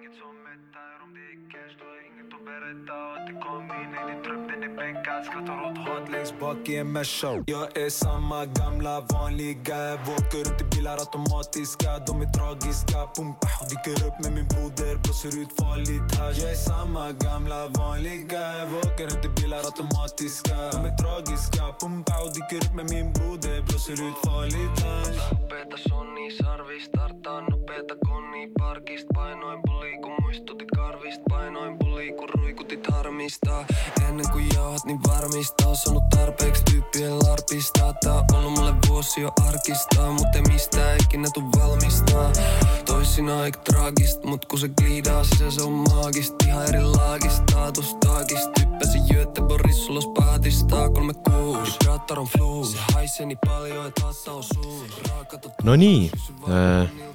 Inget som mättar. Om det är cash, du har inget att berätta. Återkom in i din trupp, den är bänkad. Skrattar åt hat längst bak i en show. Jag är samma gamla vanliga. Åker runt i bilar automatiska. De är tragiska, pumpa Dyker upp med min broder, blåser ut farligt hasch Jag är samma gamla vanliga. Åker runt i bilar automatiska. De är tragiska, pumpa Dyker upp med min broder, blåser ut farligt hasch Nopeeta sonni sarvis, tarttaa nopeeta konni parkist harmista Ennen kuin jauhat niin varmista Ois ollut tarpeeksi tyyppien larpista. Tää on ollut mulle vuosi jo arkista Mut ei mistään ikinä tuu valmista Toisinaan aika traagist Mut kun se gliidaa sisään se on maagist Ihan eri laagista, staatustaakista Typpäsin Göteborgissa ulos paatista Kolme kuus, Vibrator on flow Se haisee niin paljon, et hasta on suus no nii,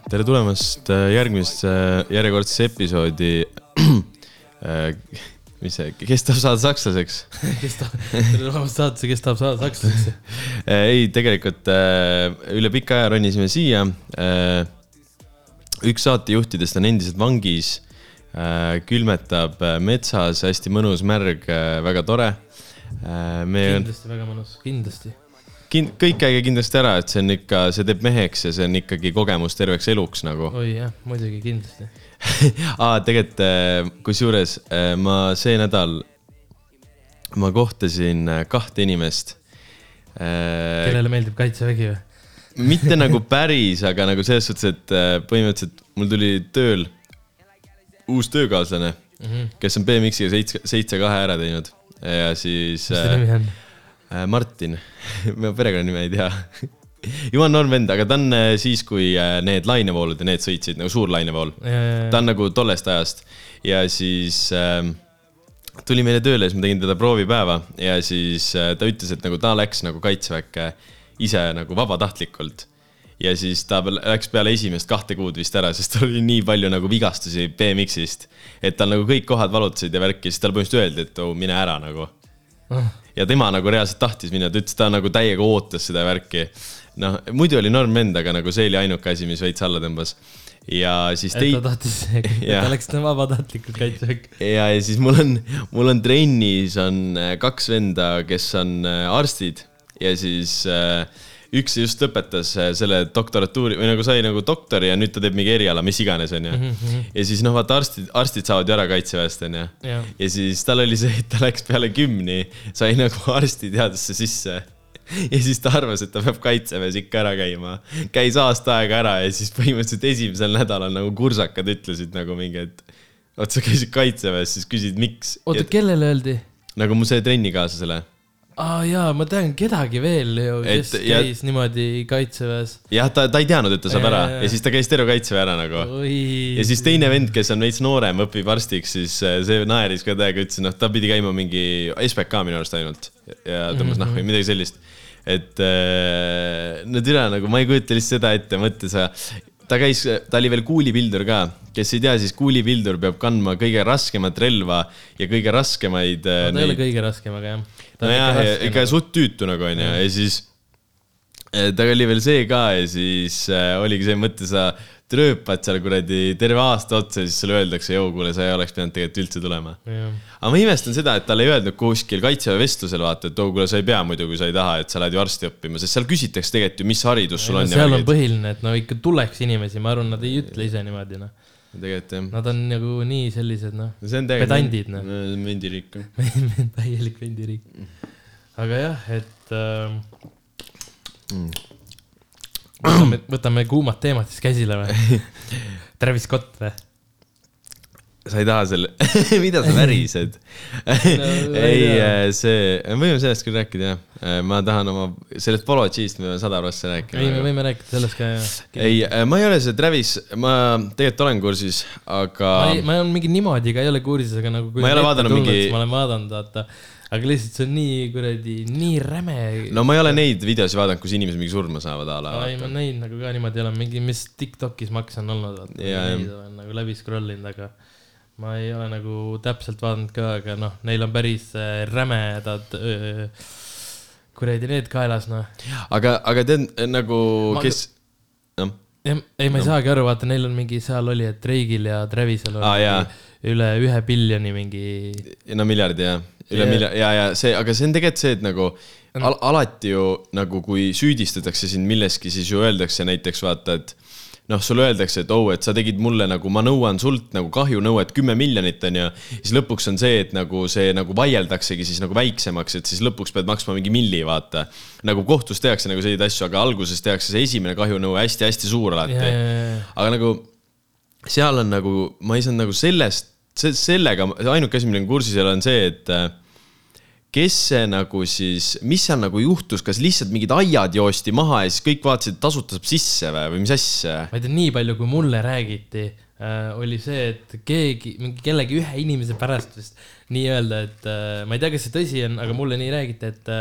tere tulemast järgmisse järjekordsesse episoodi. mis see, kes tahab saada sakslaseks? kes tahab, tere tulemast saatesse, kes tahab saada sakslaseks. ei, tegelikult äh, üle pika aja ronisime siia. üks saatejuhtidest on endiselt vangis, külmetab äh, metsas, hästi mõnus, märg, väga tore. me on kindlasti väga mõnus, kindlasti. kind-, kõik käige kindlasti ära, et see on ikka, see teeb meheks ja see on ikkagi kogemus terveks eluks nagu. oi jah, muidugi kindlasti. aa, tegelikult äh, kusjuures äh, ma see nädal, ma kohtasin äh, kahte inimest. kellele meeldib kaitsevägi või? mitte nagu päris, aga nagu selles suhtes, et põhimõtteliselt mul tuli tööl uus töökaaslane, Mhm. kes on BMX-iga seitse, seitse kahe ära teinud ja siis mis ta nimi on? Martin, ma perekonnanime ei tea. Jumal noor vend, aga ta on äh, siis, kui äh, need lainevoolud ja need sõitsid nagu suur lainevool. Ta on nagu tollest ajast. Ja siis äh, tuli meile tööle, siis ma tegin teda proovipäeva ja siis äh, ta ütles, et nagu ta läks nagu kaitseväkke ise nagu vabatahtlikult. ja siis ta läks peale esimest kahte kuud vist ära, sest tal oli nii palju nagu vigastusi BMX-ist, et tal nagu kõik kohad valutasid ja värki, siis talle põhimõtteliselt öeldi, et oh, mine ära nagu. Ja tema nagu reaalselt tahtis minna, ta ütles, ta nagu täiega ootas seda värki. noh, muidu oli norm vend, aga nagu see oli ainuke asi, mis veits alla tõmbas. ja siis tei- ta, tahtis, ta läks vabatahtlikult kaitseväkke. ja, ja siis mul on, mul on trennis on äh, kaks venda, kes on äh, arstid ja siis äh, üks just lõpetas äh, selle doktoratuuri või nagu sai nagu doktori ja nüüd ta teeb mingi eriala, mis iganes, onju. ja siis noh, vaata arstid, arstid saavad ju ära kaitseväest, onju. Ja siis tal oli see, et ta läks peale kümni, sai nagu arstiteadusesse sisse ja siis ta arvas, et ta peab kaitseväes ikka ära käima. käis aasta aega ära ja siis põhimõtteliselt esimesel nädalal nagu kursakad ütlesid nagu mingi, et vot sa käisid kaitseväes, siis küsisid, miks. oota, kellele öeldi? nagu mu see trennikaaslasele. aa jaa, ma tean kedagi veel ju, kes Et ja- käis niimoodi kaitseväes. jah, ta, ta ei teadnud, et ta saab ära Jaa, jaa, jaa. ja siis ta käis terve kaitseväe ära nagu. oi. ja siis teine vend, kes on veits noorem, õpib arstiks, siis äh, see naeris ka täiega, ütles, noh, ta pidi käima mingi SBK minu arust ainult ja tõmbas nahku või midagi sellist. Et äh, no tere, nagu ma ei kujuta lihtsalt seda ette, mõtle sa, ta käis, ta oli veel kuulipildur ka, kes ei tea, siis kuulipildur peab kandma kõige raskemat relva ja kõige raskemaid äh, ta ei ole kõige raskem, aga jah. nojah, ikka suht tüütu nagu onju ja siis eh, ta oli veel see ka ja siis äh, oligi see mõte, sa trööpad seal kuradi terve aasta otsa ja siis sulle öeldakse, joo, kuule, sa ei oleks pidanud tegelikult üldse tulema. aga ma imestan seda, et talle ei öeldud kuskil kaitseväe vestlusel vaata, et oo, kuule, sa ei pea muidu, kui sa ei taha, et sa lähed ju arsti õppima, sest seal küsitakse tegelikult ju, mis haridus sul on. seal on põhiline, et no ikka tuleks inimesi, ma arvan, nad ei ütle ise niimoodi, noh. tegelikult jah. Nad on nagu nii sellised, noh, tegelikult. pedandid, noh.. mündiriik. täielik vendiriik. aga jah, et äh, Mm. Võtame, võtame kuumad teemad siis käsile või? Travis Scott või? sa ei taha selle, mida sa värised? ei tea., see, me võime sellest küll rääkida jah. ma tahan oma, sellest Polo G-st me võime sada prossa rääkida. ei, me võime rääkida sellest ka jah. ei, ma ei ole see Travis, ma tegelikult olen kursis, aga ma ei, ma olen mingi niimoodi ka ei ole kursis, aga nagu. Ma ei ole vaadanud mingi- ma olen vaadanud, vaata. Aga lihtsalt see on nii kuradi, nii räme. no ma ei ole neid videosid vaadanud, kus inimesed mingi surma saavad a la. ei, ma neid nagu ka niimoodi ei ole, mingi, mis Tiktokis maks on olnud, vaata. Jah. Neid olen nagu läbi scroll inud, aga ma ei ole nagu täpselt vaadanud ka, aga noh, neil on päris äh, rämedad öö, kuradi need kaelas, noh. aga, aga tead nagu, Ma- kes, noh, ei, ma ei saagi aru, vaata, neil on mingi, seal oli, et Drake'il ja Travisel oli Aa, jaa. üle ühe biljoni mingi. no miljardi jah, üle Jaa. miljardi ja, ja see, aga see on tegelikult see, et nagu al alati ju nagu, kui süüdistatakse sind milleski, siis ju öeldakse näiteks vaata, et noh, sulle öeldakse, et oh, et sa tegid mulle nagu, ma nõuan sult nagu kahjunõuet kümme miljonit, onju. siis lõpuks on see, et nagu see nagu vaieldaksegi siis nagu väiksemaks, et siis lõpuks pead maksma mingi milli, vaata. nagu kohtus tehakse nagu selliseid asju, aga alguses tehakse see esimene kahjunõue hästi-hästi suur alati ja, ja, ja, aga nagu seal on nagu, ma ei saanud nagu sellest, sellega, ainuke asi, millega kursis ei ole, on see, et äh, kes see nagu siis, mis seal nagu juhtus, kas lihtsalt mingid aiad joosti maha ja siis kõik vaatasid, et tasuta saab sisse või, või mis asja? ma ei tea, nii palju, kui mulle räägiti äh,, oli see, et keegi, mingi kellegi ühe inimese pärast vist nii-öelda, et äh, ma ei tea, kas see tõsi on, aga mulle nii räägiti, et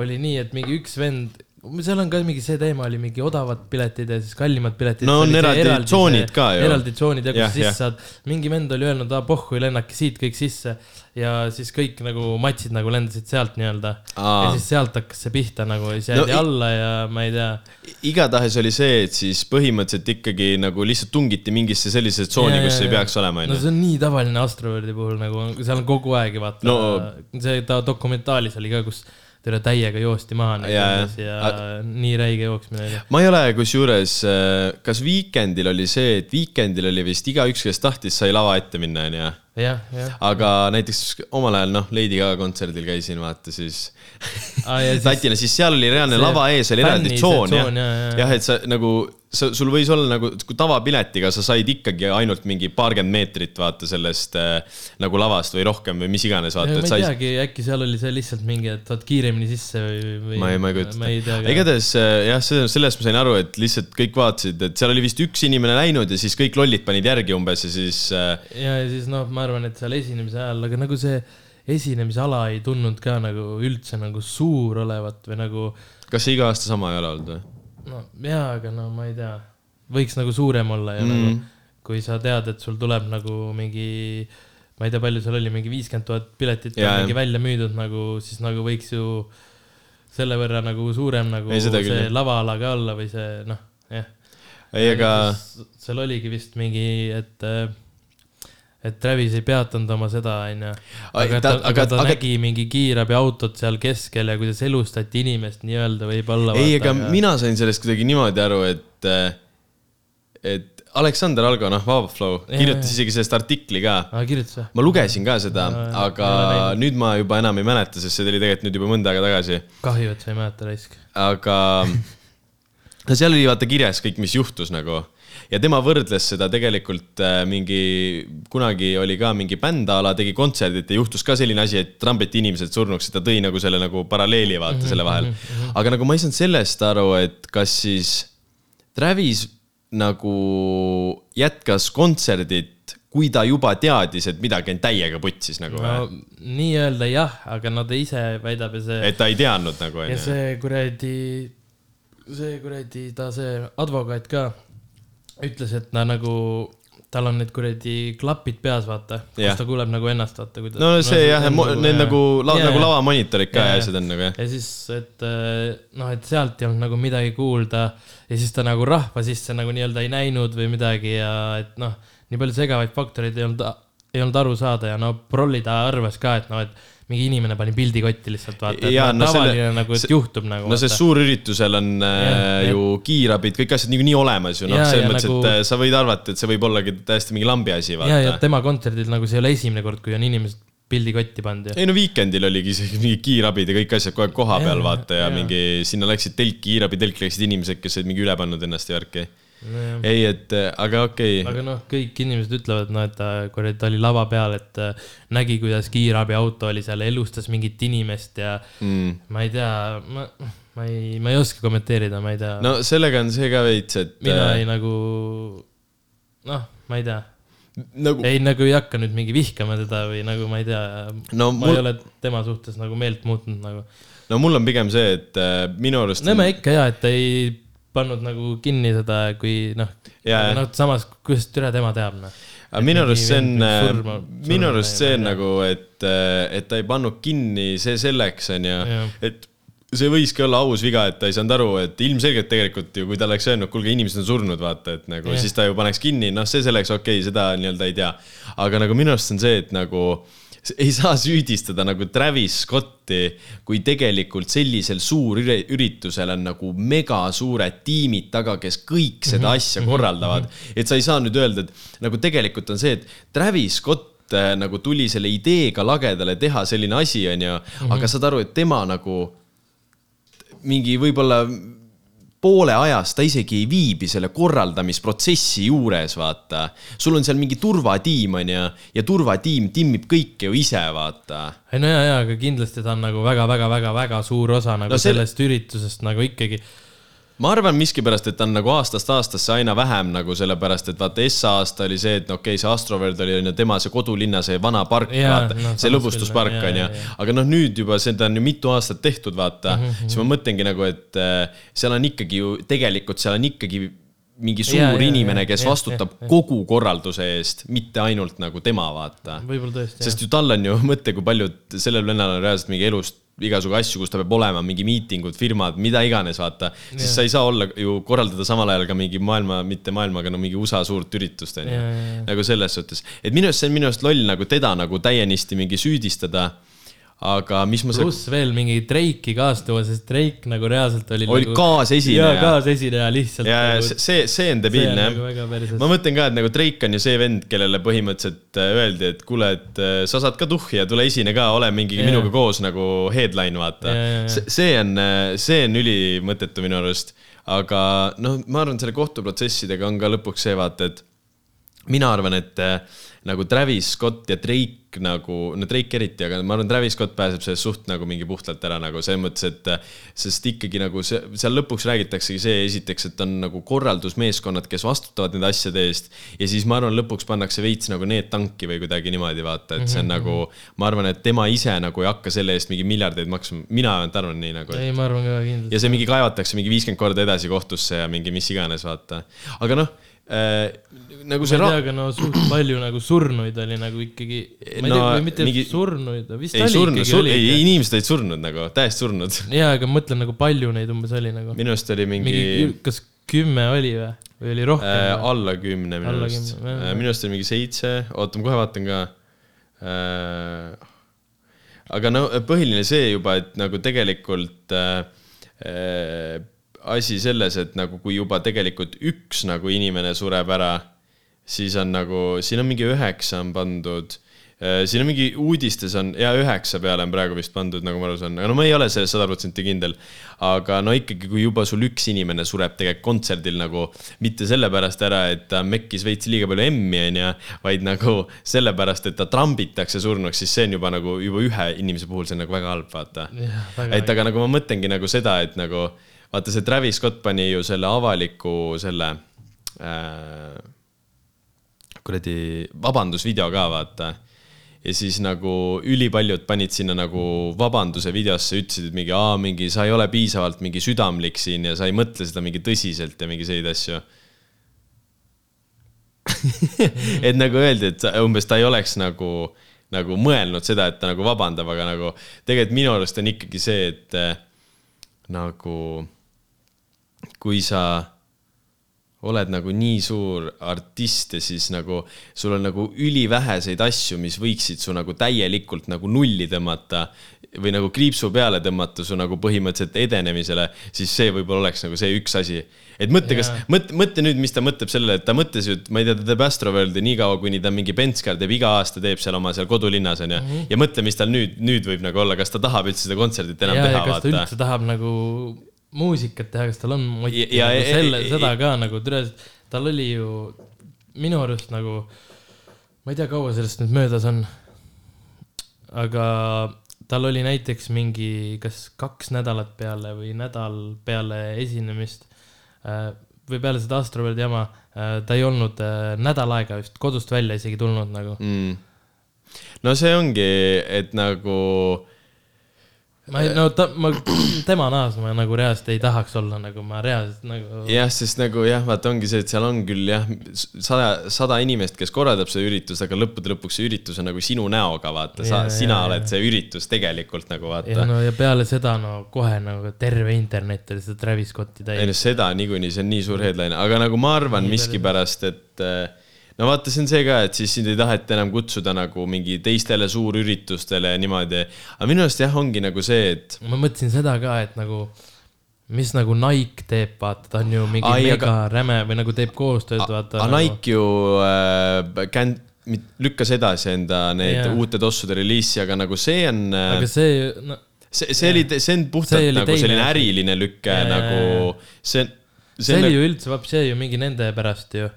oli nii, et mingi üks vend, seal on ka mingi see teema oli mingi odavad piletid ja siis kallimad piletid. No on eraldi tsoonid ka ju. eraldi tsoonid ja kus Jah, sisse jah. saad, mingi vend oli öelnud, aa pohhu, lennake siit kõik sisse ja siis kõik nagu matsid nagu lendasid sealt nii-öelda. Ja siis sealt hakkas see pihta nagu, siis jäädi No alla ja ma ei tea igatahes oli see, et siis põhimõtteliselt ikkagi nagu lihtsalt tungiti mingisse sellisesse tsooni, kus jaa, ei peaks olema, no see on nii tavaline Astroverdi puhul nagu, seal on kogu aeg ju vaata no,, see ta dokumentaalis oli ka, kus terve täiega joosti maha nagu ja, ja nii räige jooksmine oli. ma ei ole kusjuures, kas Weekendil oli see, et Weekendil oli vist igaüks, kes tahtis, sai lava ette minna, onju jah, jah. aga näiteks omal ajal noh, Lady Gaga kontserdil käisin, vaata siis ja siis- tatina, siis seal oli reaalne lava ees oli eraldi tsoon jah tsoon, jaa, jaa. jah, et sa nagu, sa, sul võis olla nagu tavapiletiga sa said ikkagi ainult mingi paarkümmend meetrit vaata sellest äh, nagu lavast või rohkem või mis iganes vaata, ma ei sa ei teagi, äkki seal oli see lihtsalt mingi, et saad kiiremini sisse või, või. ma ei, ma ei kujuta ette. igatahes äh, jah, sellest ma sain aru, et lihtsalt kõik vaatasid, et seal oli vist üks inimene läinud ja siis kõik lollid panid järgi umbes ja siis äh, ja, ja siis noh, ma arvan, et seal esinemise ajal, aga nagu see esinemisala ei tundunud ka nagu üldse nagu suur olevat või nagu kas see iga aasta sama ei ole olnud või? No jaa, aga no ma ei tea, võiks nagu suurem olla ja mm. Mhm. nagu kui sa tead, et sul tuleb nagu mingi, ma ei tea, palju seal oli, mingi viiskümmend tuhat piletit on mingi välja müüdud nagu, siis nagu võiks ju selle võrra nagu suurem nagu Ei, küll, see jah. lavaala ka olla või see noh, jah. ei, aga seal oligi vist mingi, et äh, et Travis ei peatanud oma seda, onju. Aga ta- aga aga- ta aga- nägi mingi kiirabiautot seal keskel ja kuidas elustati inimest nii-öelda võib-olla. ei, ega mina sain sellest kuidagi niimoodi aru, et, et Aleksander Algo, noh, Vaba Flow Jaa, kirjutas isegi sellest artikli ka. kirjutas või? ma lugesin ka seda, aga näinud. nüüd ma juba enam ei mäleta, sest see tuli tegelikult nüüd juba mõnda aega tagasi. kahju, et sa ei mäleta raisk. aga no seal oli vaata kirjas kõik, mis juhtus nagu ja tema võrdles seda tegelikult äh, mingi, kunagi oli ka mingi bänd a la tegi kontserdit ja juhtus ka selline asi, et trambeti inimesed surnuks, et ta tõi nagu selle nagu paralleeli vaata selle vahel. aga nagu ma ei saanud sellest aru, et kas siis Travis nagu jätkas kontserdit, kui ta juba teadis, et midagi on täiega putsis nagu no nii-öelda jah, aga no ta ise väidab ja see, et ta ei teadnud nagu ja see kuradi, see kuradi, ta see advokaat ka ütles, et ta nagu, tal on need kuradi klapid peas, vaata, kus ta kuuleb nagu ennast, vaata. no see jah, need nagu, nagu lavamonitorid ka ja asjad on nagu jah. ja siis, et äh, noh, et sealt ei olnud nagu midagi kuulda ja siis ta nagu rahva sisse nagu nii-öelda ei näinud või midagi ja et noh, nii palju segavaid faktoreid ei olnud, ei olnud aru saada ja no Prolli ta arvas ka, et noh, et mingi inimene pani pildi kotti lihtsalt vaata, et Jaa, noh, no selle- tavaline nagu, et see- juhtub nagu. no see suurüritusel on Jah, äh, ju kiirabid, kõik asjad niikuinii olemas ju, noh, selles ja mõttes, nagu- et äh, sa võid arvata, et see võib ollagi täiesti mingi lambi asi, ja, ja tema kontserdil nagu see ei ole esimene kord, kui on inimesed pildi kotti pannud ja. ei no Weekendil oligi isegi mingi kiirabid ja kõik asjad aeg koha peal, Jaa, vaata ja jaa. mingi sinna läksid telk, kiirabi telk läksid inimesed, kes olid mingi üle pannud ennast ja värki. Aga ei, et äh, aga okei okay., noh, kõik inimesed ütlevad, no et ta kuradi, ta oli lava peal, et äh, nägi, kuidas kiirabiauto oli seal, elustas mingit inimest ja mm.. ma ei tea, ma, ma ei, ma ei oska kommenteerida, ma ei tea no,. no sellega on see ka veits, et mina äh, ei nagu, noh, ma ei tea, nagu ei nagu ei hakka nüüd mingi vihkama teda või nagu ma ei tea No ma mul- ei ole tema suhtes nagu meelt muutnud nagu. no mul on pigem see, et äh, minu arust näeme ikka ja, et ei pannud nagu kinni seda, kui noh, noh, samas, kuidas türa tema teab, noh. minu arust see on, surma- minu arust see on nagu, et, et ta ei pannud kinni see selleks, onju Jah., et see võiski olla aus viga, et ta ei saanud aru, et ilmselgelt tegelikult ju, kui ta oleks öelnud, kuulge, inimesed on surnud, vaata, et nagu yeah. siis ta ju paneks kinni, noh, see selleks okei okay,, seda nii-öelda ei tea. aga nagu minu arust on see, et nagu ei saa süüdistada nagu Travis Scotti, kui tegelikult sellisel suurüritusel on nagu mega suured tiimid taga, kes kõik seda mm -hmm. asja korraldavad. et sa ei saa nüüd öelda, et nagu tegelikult on see, et Travis Scott äh, nagu tuli selle ideega lagedale teha selline asi, onju, mhm. aga saad aru, et tema nagu mingi võib-olla poole ajast ta isegi ei viibi selle korraldamisprotsessi juures, vaata. sul on seal mingi turvatiim, onju, ja turvatiim timmib kõike ju ise, vaata. ei no ja, ja, aga kindlasti ta on nagu väga-väga-väga-väga suur osa nagu no, sellest selle... üritusest nagu ikkagi ma arvan miskipärast, et ta on nagu aastast aastasse aina vähem nagu sellepärast, et vaata S-aasta oli see, et no okei okay,, see Astroworld oli on ju tema see kodulinna, see vana park, vaata no,, see lõbustuspark on ju. aga noh, nüüd juba seda on ju mitu aastat tehtud, vaata mm, -hmm. siis ma mõtlengi nagu, et äh, seal on ikkagi ju tegelikult seal on ikkagi mingi suur ja, ja, inimene, kes ja, vastutab ja, ja. kogu korralduse eest, mitte ainult nagu tema, vaata. sest ju tal on ju, mõtle, kui paljud sellel vennal on reaalselt mingi elust igasugu asju, kus ta peab olema, mingi miitingud, firmad, mida iganes, vaata. siis ja. sa ei saa olla ju, korraldada samal ajal ka mingi maailma, mitte maailma, aga no mingi USA suurt üritust, on ju. nagu selles suhtes, et minu arust see on minu arust loll nagu teda nagu täienisti mingi süüdistada aga mis ma. pluss veel mingi Drake'i kaasa tuua, sest Drake nagu reaalselt oli. oli nagu... kaasesineja. kaasesineja lihtsalt. ja nagu..., see, see on debiilne jah nagu. ma mõtlen ka, et nagu Drake on ju see vend, kellele põhimõtteliselt äh, öeldi, et kuule, et äh, sa saad ka tuhhi ja tule esine ka, ole mingi yeah. minuga koos nagu headline, vaata yeah,. see on, äh, see on ülimõttetu minu arust. aga noh, ma arvan, selle kohtuprotsessidega on ka lõpuks see vaata, et mina arvan, et nagu Travis Scott ja Drake nagu, no Drake eriti, aga ma arvan, Travis Scott pääseb sellest suht nagu mingi puhtalt ära nagu selles mõttes, et sest ikkagi nagu see, seal lõpuks räägitaksegi see esiteks, et on nagu korraldusmeeskonnad, kes vastutavad nende asjade eest ja siis ma arvan, lõpuks pannakse veits nagu need tanki või kuidagi niimoodi vaata, et see on mm -hmm. nagu, ma arvan, et tema ise nagu ei hakka selle eest mingi miljardeid maksma, mina vähemalt arvan nii nagu. ei, ma arvan ka kindlasti. ja see mingi kaevatakse mingi viiskümmend korda edasi kohtusse ja mingi mis iganes, vaata. aga noh äh, nagu see. ma ei tea, aga no suht palju nagu surnuid oli nagu ikkagi. ma ei no, tea, või mitte mingi... surnuid, vist ei, oli surnud, ikkagi sur... oli. ei, inimesed olid surnud nagu, täiesti surnud. ja, aga mõtlen nagu palju neid umbes oli nagu. minu arust oli mingi, mingi. kas kümme oli või, või oli rohkem äh,? alla kümne minu arust. Äh, minu arust oli mingi seitse, oota, ma kohe vaatan ka äh,. aga no põhiline see juba, et nagu tegelikult äh, äh, asi selles, et nagu kui juba tegelikult üks nagu inimene sureb ära siis on nagu, siin on mingi üheksa on pandud. Äh, siin on mingi uudistes on ja üheksa peale on praegu vist pandud, nagu ma aru saan, aga no ma ei ole selles sada protsenti kindel. aga no ikkagi, kui juba sul üks inimene sureb tegelikult kontserdil nagu mitte sellepärast ära, et ta mekkis veits liiga palju emmi, onju, vaid nagu sellepärast, et ta trambitakse surnuks, siis see on juba nagu juba ühe inimese puhul see on nagu väga halb, vaata. et aga nagu ma mõtlengi nagu seda, et nagu vaata, see Travis Scott pani ju selle avaliku selle äh, kuradi vabandusvideo ka, vaata. ja siis nagu ülipaljud panid sinna nagu vabanduse videosse, ütlesid, et mingi, aa, mingi sa ei ole piisavalt mingi südamlik siin ja sa ei mõtle seda mingi tõsiselt ja mingi selliseid asju et nagu öeldi, et umbes ta ei oleks nagu, nagu mõelnud seda, et ta nagu vabandab, aga nagu tegelikult minu arust on ikkagi see, et äh, nagu kui sa oled nagu nii suur artist ja siis nagu sul on nagu üliväheseid asju, mis võiksid su nagu täielikult nagu nulli tõmmata või nagu kriipsu peale tõmmata su nagu põhimõtteliselt edenemisele, siis see võib-olla oleks nagu see üks asi. et mõtle, kas, mõtle, mõtle nüüd, mis ta mõtleb sellele, et ta mõtles ju, et ma ei tea, ta teeb Astroworldi niikaua, kuni ta mingi Benskar teeb iga aasta, teeb seal oma seal kodulinnas onju mm. -hmm. ja mõtle, mis tal nüüd, nüüd võib nagu olla, kas ta tahab üldse seda kontserdit enam ja, teha, vaata. kas ta üldse tahab nagu muusikat teha, kas tal on motivatsiooni ja, ja, selle, seda ka nagu, tal oli ju minu arust nagu, ma ei tea, kaua sellest nüüd möödas on. aga tal oli näiteks mingi, kas kaks nädalat peale või nädal peale esinemist äh, või peale seda Astroworld jama, äh, ta ei olnud äh, nädal aega vist kodust välja isegi tulnud nagu mm.. no see ongi, et nagu ma ei, no ta, ma, tema nahas ma nagu reaalselt ei tahaks olla, nagu ma reaalselt nagu. jah, sest nagu jah, vaata ongi see, et seal on küll jah, sada, sada inimest, kes korraldab seda üritust, aga lõppude lõpuks see üritus on nagu sinu näoga, vaata, sa sina jaa, oled jaa. see üritus tegelikult nagu ja vaata. no ja peale seda no kohe nagu terve internet oli seda Travis Scotti ei täis no. seda niikuinii, see on nii suur headline, aga nagu ma arvan miskipärast, et äh, no vaata, see on see ka, et siis sind ei taheta enam kutsuda nagu mingi teistele suurüritustele ja niimoodi. aga minu arust jah, ongi nagu see, et ma mõtlesin seda ka, et nagu, mis nagu Nike teeb, vaata, ta on ju mingi Ai, Ai, aga- mega räme või nagu teeb koostööd, vaata. aga Nike ju äh, kän-, lükkas edasi enda need Jaa. uute tossude reliisi, aga nagu see on äh, aga see, no see, see oli, see on puhtalt See nagu teine selline äriline lüke jaa, nagu see, see, see oli ju üldse, vapsi ju mingi nende pärast ju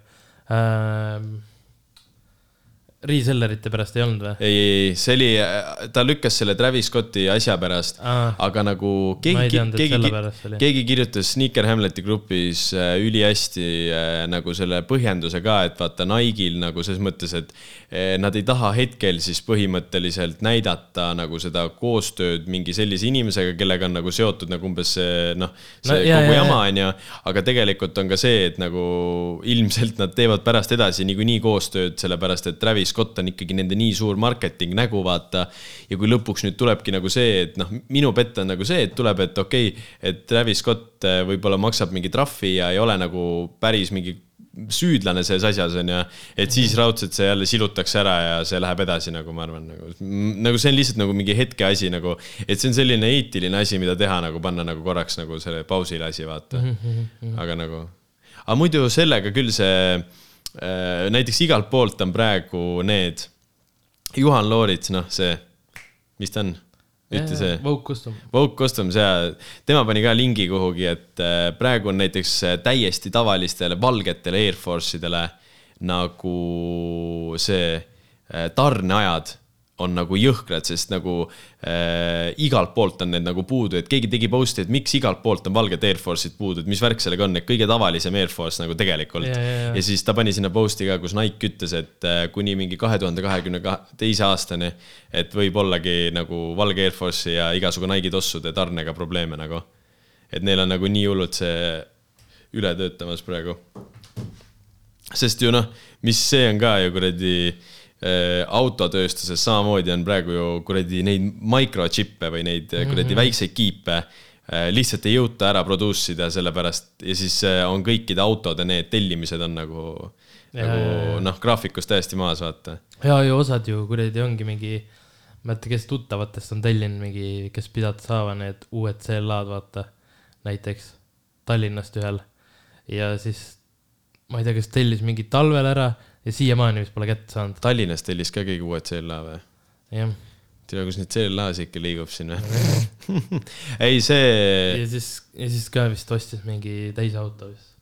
Um, Resellerite pärast ei olnud või? ei, ei, ei, see oli, ta lükkas selle Travis Scotti asja pärast, Aa. aga nagu keegi keegi keegi kirjutas Sneaker Hamleti grupis äh, ülihästi äh, nagu selle põhjenduse ka, et vaata Nike'il nagu selles mõttes, et äh, nad ei taha hetkel siis põhimõtteliselt näidata nagu seda koostööd mingi sellise inimesega, kellega on nagu seotud nagu umbes see noh, see No jaa, kogu jaa, jama on ju, aga tegelikult on ka see, et nagu ilmselt nad teevad pärast edasi niikuinii koostööd, sellepärast et Travis Scott on ikkagi nende nii suur marketing nägu, vaata. ja kui lõpuks nüüd tulebki nagu see, et noh, minu pett on nagu see, et tuleb, et okei okay,, et Travis Scott äh, võib-olla maksab mingi trahvi ja ei ole nagu päris mingi süüdlane selles asjas on ju, et siis raudselt see jälle silutakse ära ja see läheb edasi nagu ma arvan, nagu, nagu see on lihtsalt nagu mingi hetke asi nagu, et see on selline eetiline asi, mida teha nagu panna nagu korraks nagu selle pausile asi, vaata. aga nagu, aga muidu sellega küll see näiteks igalt poolt on praegu need Juhan Loorits, noh, see, mis ta on, ütle see Vogue Custom. Vogue Customs ja tema pani ka lingi kuhugi, et äh, praegu on näiteks äh, täiesti tavalistele valgetele Air Force idele nagu see äh, tarneajad on nagu jõhkrad, sest nagu äh, igalt poolt on need nagu puudu, et keegi tegi post'i, et miks igalt poolt on valged Air Force'id puudu, et mis värk sellega on, et kõige tavalisem Air Force nagu tegelikult. Ja, siis ta pani sinna post'i ka, kus Nike ütles, et äh, kuni mingi kahe tuhande kahekümne teise aastani, et võib ollagi nagu valge Air Force'i ja igasugu Nike'i tossude tarnega probleeme nagu. et neil on nagu nii hullult see üle töötamas praegu. sest ju noh, mis see on ka ju kuradi autotööstuses samamoodi on praegu ju kuradi neid microchip'e või neid mm -hmm. kuradi väikseid kiipe äh, lihtsalt ei jõuta ära produce ida, sellepärast ja siis äh, on kõikide autode need tellimised on nagu, nagu noh, graafikust täiesti maas, vaata. ja, ja osad ju kuradi ongi mingi, ma ei mäleta, kes tuttavatest on tellinud mingi, kes pidada saavad need uued CLA-d, vaata. näiteks Tallinnast ühel ja siis ma ei tea, kas tellis mingi talvel ära ja siiamaani vist pole kätte saanud, Tallinnas tellis ka keegi uued CLA või? jah. tea, kus need CLA-s ikka liigub siin või? ei, see, ja siis, ja siis ka vist ostis mingi täisauto vist.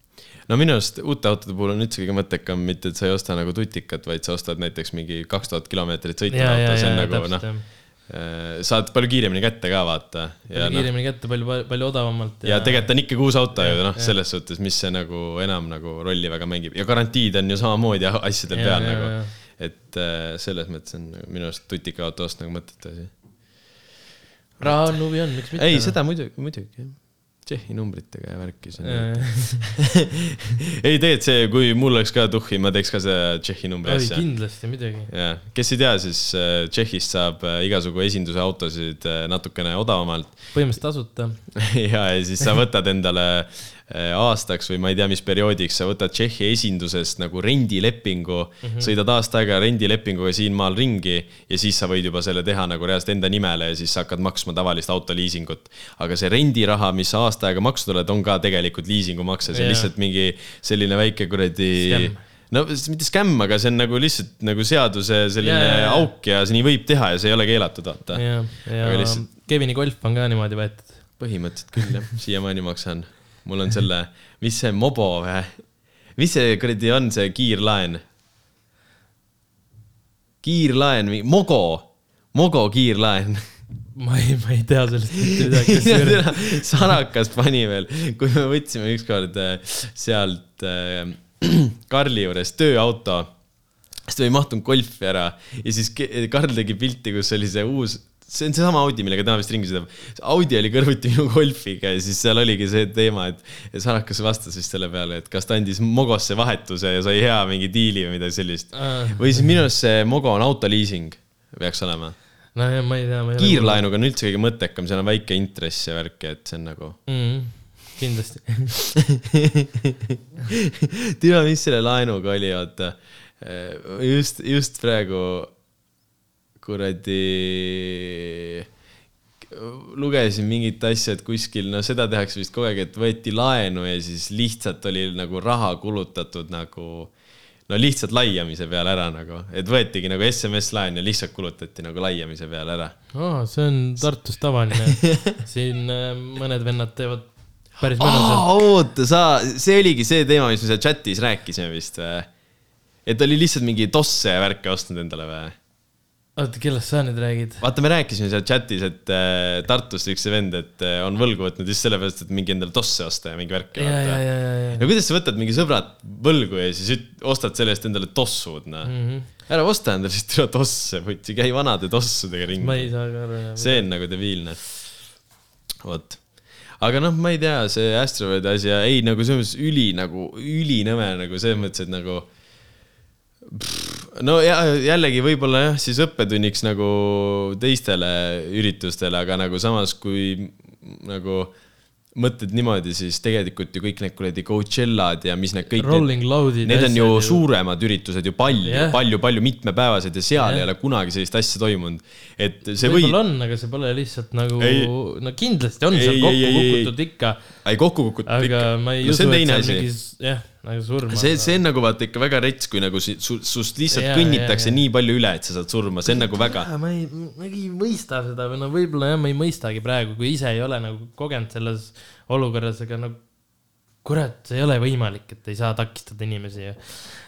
no minu arust uute autode puhul on üldse kõige mõttekam mitte, et sa ei osta nagu tutikat, vaid sa ostad näiteks mingi kaks tuhat kilomeetrit sõitnud auto, see on, nagu noh. Saad palju kiiremini kätte ka vaata. ja palju noh, kiiremini kätte, palju, palju odavamalt. ja tegelikult on ikkagi uus auto ju Ja, noh, ja. selles suhtes, mis see nagu enam nagu rolli väga mängib ja garantiid on ju samamoodi asjadel Ja, peal ja, nagu ja.. et äh, selles mõttes on minu arust tutika auto osta nagu mõttetu asi. raha on, huvi on, miks mitte. ei, seda muidugi, muidugi jah. Tšehhi numbritega ja värki on. ei tegelikult see, kui mul oleks ka tuhhi, ma teeks ka seda Tšehhi numbri asja. kindlasti, muidugi. ja, kes ei tea, siis äh, Tšehhist saab äh, igasugu esinduse autosid äh, natukene odavamalt põhimõtteliselt tasuta. ja, ja siis sa võtad endale aastaks või ma ei tea, mis perioodiks, sa võtad Tšehhi esindusest nagu rendilepingu mm. -hmm. sõidad aasta aega rendilepinguga siinmaal ringi ja siis sa võid juba selle teha nagu reaalselt enda nimele ja siis sa hakkad maksma tavalist autoliisingut. aga see rendiraha, mis sa aasta aega maksnud oled, on ka tegelikult liisingumakse, see on Jaa. lihtsalt mingi selline väike kuradi no mitte skämm, aga see on nagu lihtsalt nagu seaduse selline jaa. auk ja see nii võib teha ja see ei ole keelatud, vaata. ja Aga lihtsalt- Kevini golf on ka niimoodi võetud. põhimõtteliselt küll jah, siiamaani maksan. Mul on selle, mis see Mobo või? mis see kuradi on, see kiirlaen? kiirlaen, Mogo, Mogo kiirlaen. ma ei, ma ei tea sellest mitte midagi, kusjuures. Sarakas pani veel, kui me võtsime ükskord äh, sealt äh, Karli juures tööauto, siis ta ei mahtunud golfi ära ja siis Karl tegi pilti, kus oli see uus see on seesama Audi, millega tema vist ringi sõidab. Audi oli kõrvuti minu golfiga ja siis seal oligi see teema, et, Sarakas vastas vist selle peale, et kas ta andis Mogosse vahetuse ja sai hea mingi diili või midagi sellist. või siis minu arust see Mogo on autoliising, peaks olema. no ja ma ei tea. kiirlaenuga on üldse kõige mõttekam, seal on väike intress ja värk ja et see on nagu mm. kindlasti tea, mis selle laenuga oli, oota. just, just praegu kuradi lugesin mingit asja, et kuskil, no seda tehakse vist kogu aeg, et võeti laenu ja siis lihtsalt oli nagu raha kulutatud nagu no lihtsalt laiamise peale ära nagu, et võetigi nagu SMS-laen ja lihtsalt kulutati nagu laiamise peale ära oh,. see on Tartus tavaline siin äh, mõned vennad teevad päris mõnusalt oh,. oota, sa, see oligi see teema, mis me seal chatis rääkisime vist või? et oli lihtsalt mingi tosse ja värke ostnud endale või? Oota, kellest sa nüüd räägid? vaata, me rääkisime seal chatis, et äh, Tartust üks vend, et äh, on võlgu võtnud just sellepärast, et mingi endale tosse osta ja mingi värk. ja, ja, ja, ja, ja. no kuidas sa võtad mingi sõbrad võlgu ja siis ostad selle eest endale tossud, noh mm -hmm.. ära osta endale siis türa tosse, võtsi, käi vanade tossudega ringi. ma ei saa ka aru. see on nagu debiilne. vot aga noh, ma ei tea, see Astroverdi asi, ei nagu selles mõttes üli nagu, ülinõme nagu selles mõttes, et nagu no ja jällegi võib-olla jah, siis õppetunniks nagu teistele üritustele, aga nagu samas, kui nagu mõtled niimoodi, siis tegelikult ju kõik need kuradi Coachellad ja mis need kõik. Rolling Loud'id. Need on ju suuremad üritused ju palju yeah., palju, palju mitmepäevased ja seal yeah. ei ole kunagi sellist asja toimunud. et see võib. võib-olla on, aga see pole lihtsalt nagu, no kindlasti on ei, seal kokku ei, kukutud ikka. Ei, kokku kukutud ikka. aga ma ei no, usu, et seal mingi, jah nagu surma. see, see on nagu vaata ikka väga rets, kui nagu su, sust lihtsalt ja, kõnnitakse ja, ja. nii palju üle, et sa saad surma, see on nagu väga. ma ei, ma ei mõista seda või no võib-olla jah, ma ei mõistagi praegu, kui ise ei ole nagu kogenud selles olukorras, aga no kurat, see ei ole võimalik, et ei saa takistada inimesi ju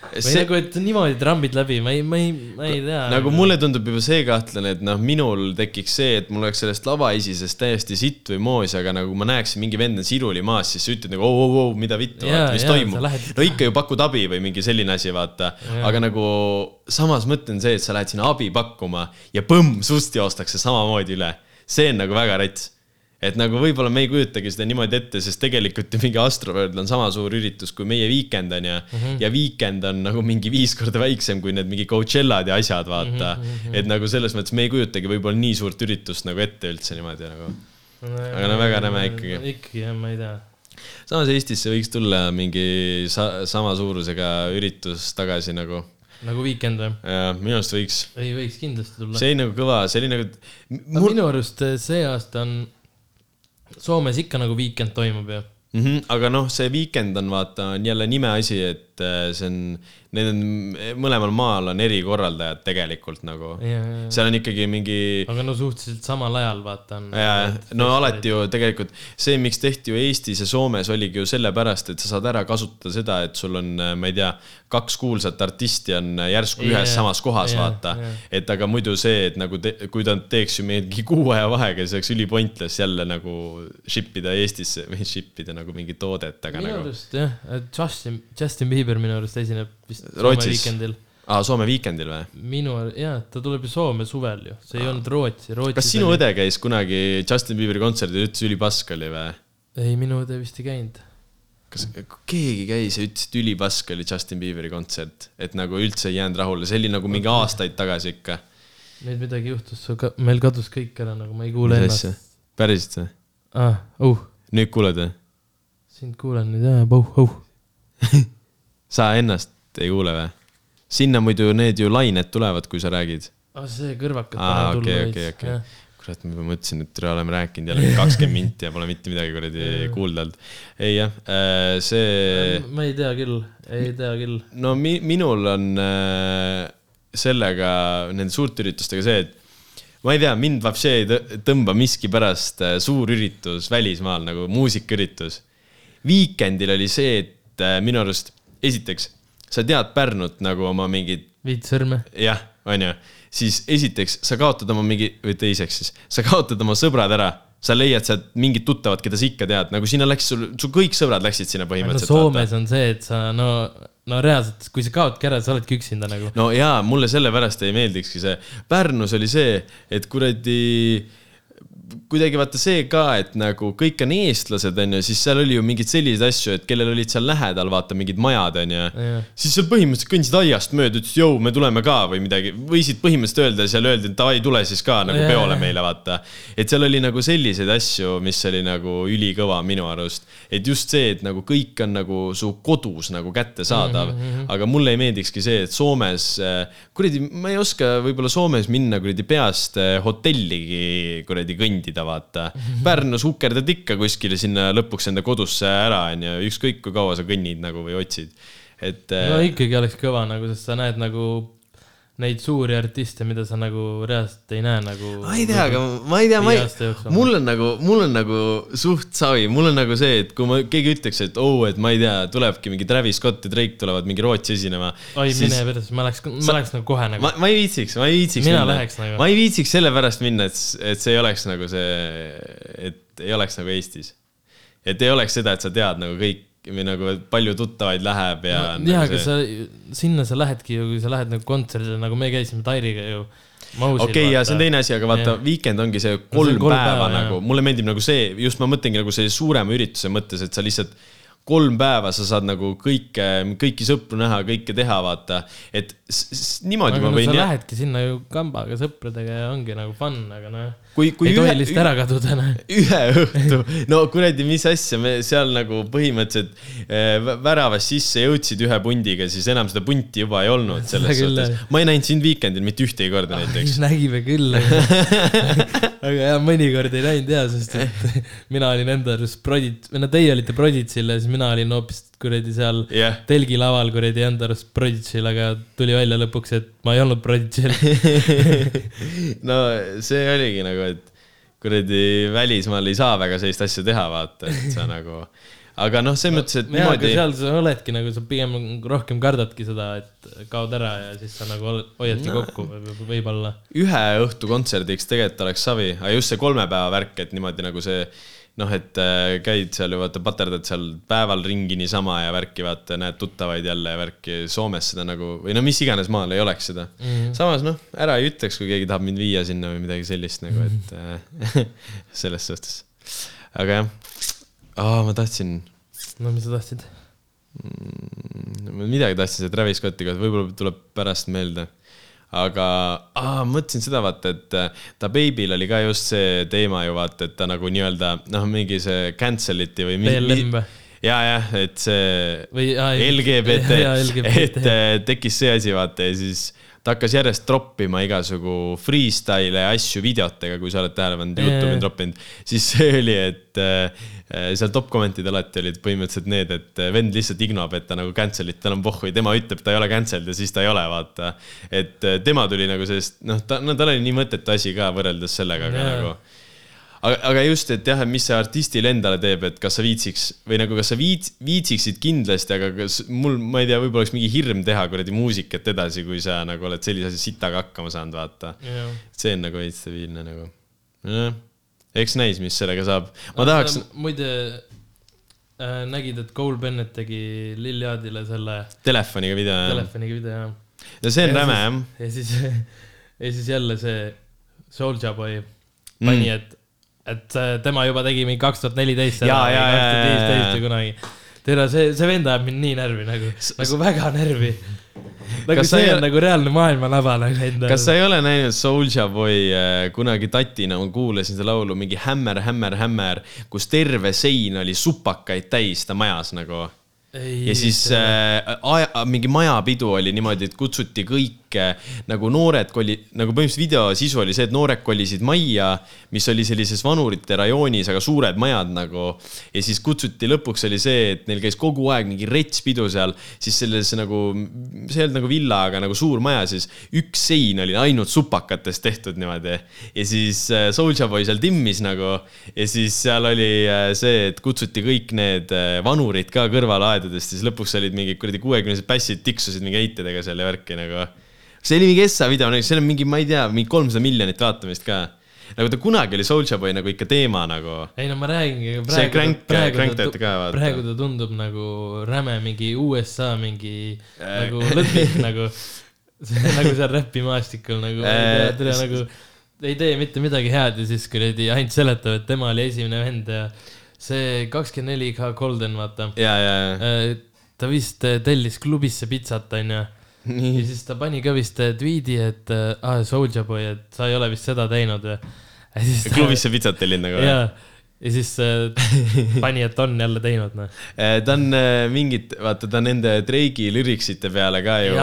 või see... nagu, et niimoodi trambid läbi, ma ei, ma ei, ma ei tea. nagu mulle tundub juba see kahtlane, et noh, minul tekiks see, et mul oleks sellest lavaesisest täiesti sitt või moos, aga nagu ma näeksin, mingi vend on siruli maas, siis sa ütled nagu oo, oo, oo, mida vittu, mis ja, toimub. No ikka ju pakud abi või mingi selline asi, vaata. aga nagu samas mõtlen see, et sa lähed sinna abi pakkuma ja põmm, sust joostakse samamoodi üle. see on nagu väga rets et nagu võib-olla me ei kujutagi seda niimoodi ette, sest tegelikult ju mingi Astroworld on sama suur üritus kui meie Weekend on ju mm. -hmm. ja Weekend on nagu mingi viis korda väiksem kui need mingi Coachellad ja asjad, vaata mm. -hmm. et nagu selles mõttes me ei kujutagi võib-olla nii suurt üritust nagu ette üldse niimoodi nagu. aga no väga räme ikkagi. ikkagi jah, ma ei tea. samas Eestisse võiks tulla mingi sa sama suurusega üritus tagasi nagu nagu Weekend või? jaa, minu arust võiks. ei, võiks kindlasti tulla. see oli nagu kõva, see oli nagu mul.... minu arust see aasta on Soomes ikka nagu Weekend toimub ju mm. -hmm, aga noh, see Weekend on vaata, on jälle nimeasi, et äh, see on need on, mõlemal maal on erikorraldajad tegelikult nagu. seal on ikkagi mingi. aga no suhteliselt samal ajal vaata on. ja, no alati ju tegelikult see, miks tehti ju Eestis ja Soomes oligi ju sellepärast, et sa saad ära kasutada seda, et sul on, ma ei tea, kaks kuulsat artisti on järsku yeah, ühes samas kohas yeah,, vaata et aga muidu see, et nagu te, kui ta teeks ju mingi kuu aja vahega, siis oleks ülipointless jälle nagu ship ida Eestisse või ship ida nagu mingit toodet, aga minu nagu. arust jah, Justin, Justin Bieber minu arust esineb vist Rootsis. aa, Soome Weekendil või? minu, jaa, ta tuleb ju Soome suvel ju, see ei olnud Rootsi, Rootsis. kas sinu oli... õde käis kunagi Justin Bieberi kontserdil ja ütles ülipask oli või? ei, minu õde vist ei käinud. kas keegi käis ja ütles, et ülipask oli Justin Bieberi kontsert, et nagu üldse ei jäänud rahule, see oli nagu mingi aastaid tagasi ikka. nüüd midagi juhtus, meil kadus kõik ära, nagu ma ei kuule Mis ennast. päriselt või? aa ah,, uh. nüüd kuuled või? Sind kuulen nüüd jah, oh sa ennast ei kuule või? sinna muidu need ju lained tulevad, kui sa räägid. aa, ah, see kõrvakad aa, okei, okei, okei. kurat, ma mõtlesin, et tere, oleme rääkinud jälle kakskümmend minti ja pole mitte midagi kuradi kuulda olnud. ei jah, äh, see. ma ei tea küll, ei tea küll. no mi-, minul on äh, sellega, nende suurte üritustega see, et ma ei tea, mind vapsi ei tõmba miskipärast äh, suur üritus välismaal nagu muusikaüritus. Weekendil oli see, et minu arust esiteks, sa tead Pärnut nagu oma mingid. viit sõrme. jah, onju, siis esiteks sa kaotad oma mingi, või teiseks siis, sa kaotad oma sõbrad ära sa leiad sealt mingid tuttavad, keda sa ikka tead, nagu sinna läks sul, su kõik sõbrad läksid sinna põhimõtteliselt. Soomes on see, et sa no, no reaalselt, kui sa kaotki ära, sa oledki üksinda nagu. no jaa, mulle sellepärast ei meeldikski see. Pärnus oli see, et kuradi kuidagi vaata see ka, et nagu kõik on eestlased, onju, siis seal oli ju mingeid selliseid asju, et kellel olid seal lähedal, vaata mingid majad, onju siis seal põhimõtteliselt kõndisid aiast mööda, ütlesid, jõu, me tuleme ka või midagi, võisid põhimõtteliselt öelda ja seal öeldi, et davai, tule siis ka nagu Jaa, peole jaa. meile, vaata. et seal oli nagu selliseid asju, mis oli nagu ülikõva minu arust. et just see, et nagu kõik on nagu su kodus nagu kättesaadav mm, -hmm. aga mulle ei meeldikski see, et Soomes, kuradi, ma ei oska võib-olla Soomes minna kuradi peast eh, hotelligi kuradi kõndida, vaata. Pärnus hukerdad ikka kuskile sinna lõpuks enda kodusse ära, onju, ükskõik kui kaua sa kõnnid nagu või otsid. et no ikkagi oleks kõva nagu, sest sa näed nagu neid suuri artiste, mida sa nagu reaalselt ei näe nagu. ma ei tea, aga ma ei tea, ma ei mul on nagu, mul on nagu suht savi, mul on nagu see, et kui ma, keegi ütleks, et oo oh,, et ma ei tea, tulebki mingi Travis Scott ja Drake tulevad mingi Rootsi esinema. oi, mine perse, ma läheks, ma läheks nagu kohe nagu ma ei viitsiks, ma ei viitsiks Mina minna läheks nagu. ma ei viitsiks sellepärast minna, et, et see ei oleks nagu see, et ei oleks nagu Eestis. et ei oleks seda, et sa tead nagu kõik või nagu palju tuttavaid läheb ja ja, nagu aga sa, sinna sa lähedki ju, kui sa lähed nagu kontserdile, nagu me käisime Tairiga ju. okei okay,, ja see on teine asi, aga vaata Jah., Weekend ongi see kolm, kolm päeva, päeva, nagu mulle meeldib nagu see, just ma mõtlengi nagu see suurema ürituse mõttes, et sa lihtsalt kolm päeva sa saad nagu kõike, kõiki sõpru näha, kõike teha, vaata. et niimoodi aga ma no võin sa jah, lähedki sinna ju kambaga sõpradega ja ongi nagu fun, aga noh, kui, kui ei tohi lihtsalt ära kaduda, noh. ühe õhtu, no kuradi, mis asja, me seal nagu põhimõtteliselt eh, vä- väravast sisse jõudsid ühe pundiga, siis enam seda punti juba ei olnud selles suhtes. ma ei näinud sind Weekendil mitte ühtegi korda näiteks. nägime küll. aga jah, mõnikord ei näinud ja, sest et mina olin enda arust prodit-, või no teie olite Proditsil ja siis mina olin hoopis kuradi seal jah, telgilaval kuradi enda arust Proditsil, aga tuli välja lõpuks, et ma ei olnud Proditsil. no see oligi nagu, et kuradi välismaal ei saa väga sellist asja teha, vaata, et sa nagu, aga noh, selles mõttes, et aga niimoodi, seal sa oledki nagu sa pigem rohkem kardadki seda, et kaod ära ja siis sa nagu hoiadki No. kokku võib- võib-olla. ühe õhtu kontserdiks tegelikult oleks savi, aga just see kolme päeva värk, et niimoodi nagu see noh, et äh, käid seal ju vaata, paterdad seal päeval ringi niisama ja värki, vaata, näed tuttavaid jälle ja värki. Soomes seda nagu või no mis iganes maal ei oleks seda mm. -hmm. samas noh, ära ei ütleks, kui keegi tahab mind viia sinna või midagi sellist nagu, et äh, selles suhtes. aga jah oh,, ma tahtsin no mis sa tahtsid? mm,, midagi tahtsin selle Travis Scotti kohta, võib-olla tuleb pärast meelde. Aga aa, mõtlesin seda vaata, et äh, ta Baby'l oli ka just see teema ju vaata, et ta nagu nii-öelda noh, mingi see cancel iti või. BLM või? ja, jah, et see või aa, LGBT jaa, LGBT. et äh, tekkis see asi, vaata ja siis ta hakkas järjest troppima igasugu freestyle'e ja asju videotega, kui sa oled tähele pannud, Youtube'i on troppinud, siis see oli, et äh, seal top comment'id alati olid põhimõtteliselt need, et äh, vend lihtsalt ignob, et ta nagu cancel'it, tal on pohhui, tema ütleb, ta ei ole cancelled ja siis ta ei ole, vaata. et äh, tema tuli nagu sellest, noh, ta, no tal oli nii mõttetu asi ka võrreldes sellega, aga nagu aga, aga just, et jah, et mis see artistile endale teeb, et kas sa viitsiks või nagu, kas sa viits-, viitsiksid kindlasti, aga kas mul, ma ei tea, võib-olla oleks mingi hirm teha kuradi muusikat edasi, kui sa nagu oled sellise asja sitaga hakkama saanud, vaata. see on nagu veits stabiilne nagu. jah, eks näis, mis sellega saab. ma tahaks, muide äh,, nägid, et Cole Bennett tegi Lil Yachty'le selle telefoniga video, jah. telefoniga video, jah. no see on Ja räme, jah. ja siis, ja siis jälle see Soulja Boy pani, et, et äh, tema juba tegi mingi kaks tuhat neliteist. Jaa, tuhat jaa, viisteist jaa. või kunagi. tere, see, see vend ajab mind nii närvi nagu, nagu väga närvi. Nagu see ei- on nagu reaalne maailmalava nagu enda. kas sa ei ole näinud Soulja Boy äh, kunagi tatina, ma kuulasin seda laulu mingi Hämmer, hämmer, hämmer, kus terve sein oli supakaid täis ta majas nagu ja siis äh, aja, mingi majapidu oli niimoodi, et kutsuti kõik äh, nagu noored koli-, nagu põhimõtteliselt video sisu oli see, et noored kolisid majja, mis oli sellises vanurite rajoonis, aga suured majad nagu. ja siis kutsuti, lõpuks oli see, et neil käis kogu aeg mingi rets pidu seal, siis selles nagu, see ei olnud nagu villa, aga nagu suur maja, siis üks sein oli ainult supakatest tehtud niimoodi. ja siis äh, Soulja Boy seal timmis nagu ja siis seal oli äh, see, et kutsuti kõik need äh, vanurid ka kõrvalaedadest, siis lõpuks olid mingid kuradi kuuekümnesed pässid tiksusid mingi heitedega seal ja värki nagu. See oli mingi Essa video, seal on mingi, ma ei tea, mingi kolmsada miljonit vaatamist ka. nagu ta kunagi oli Soulja Boy nagu ikka teema nagu. ei no ma räägingi. See Crank- Crank teate ka, vaata. praegu ta tundub nagu räme mingi USA mingi Äh. nagu lõtnik nagu, nagu seal räpimaastikul nagu Äh, tere nagu ei tee mitte midagi head ja siis kuradi ainult seletab, et tema oli esimene vend ja see kakskümmend neli K Golden, vaata. ja. ta vist äh, tellis klubisse pitsat, onju. ja siis ta pani ka vist äh, tweet'i, et aa, Soulja Boy, et sa ei ole vist seda teinud või. klubisse pitsat tellin nagu. jaa, ja siis äh, pani, et on jälle teinud, noh. ta on äh, mingit, vaata ta nende Drake'i lüriksite peale ka ju.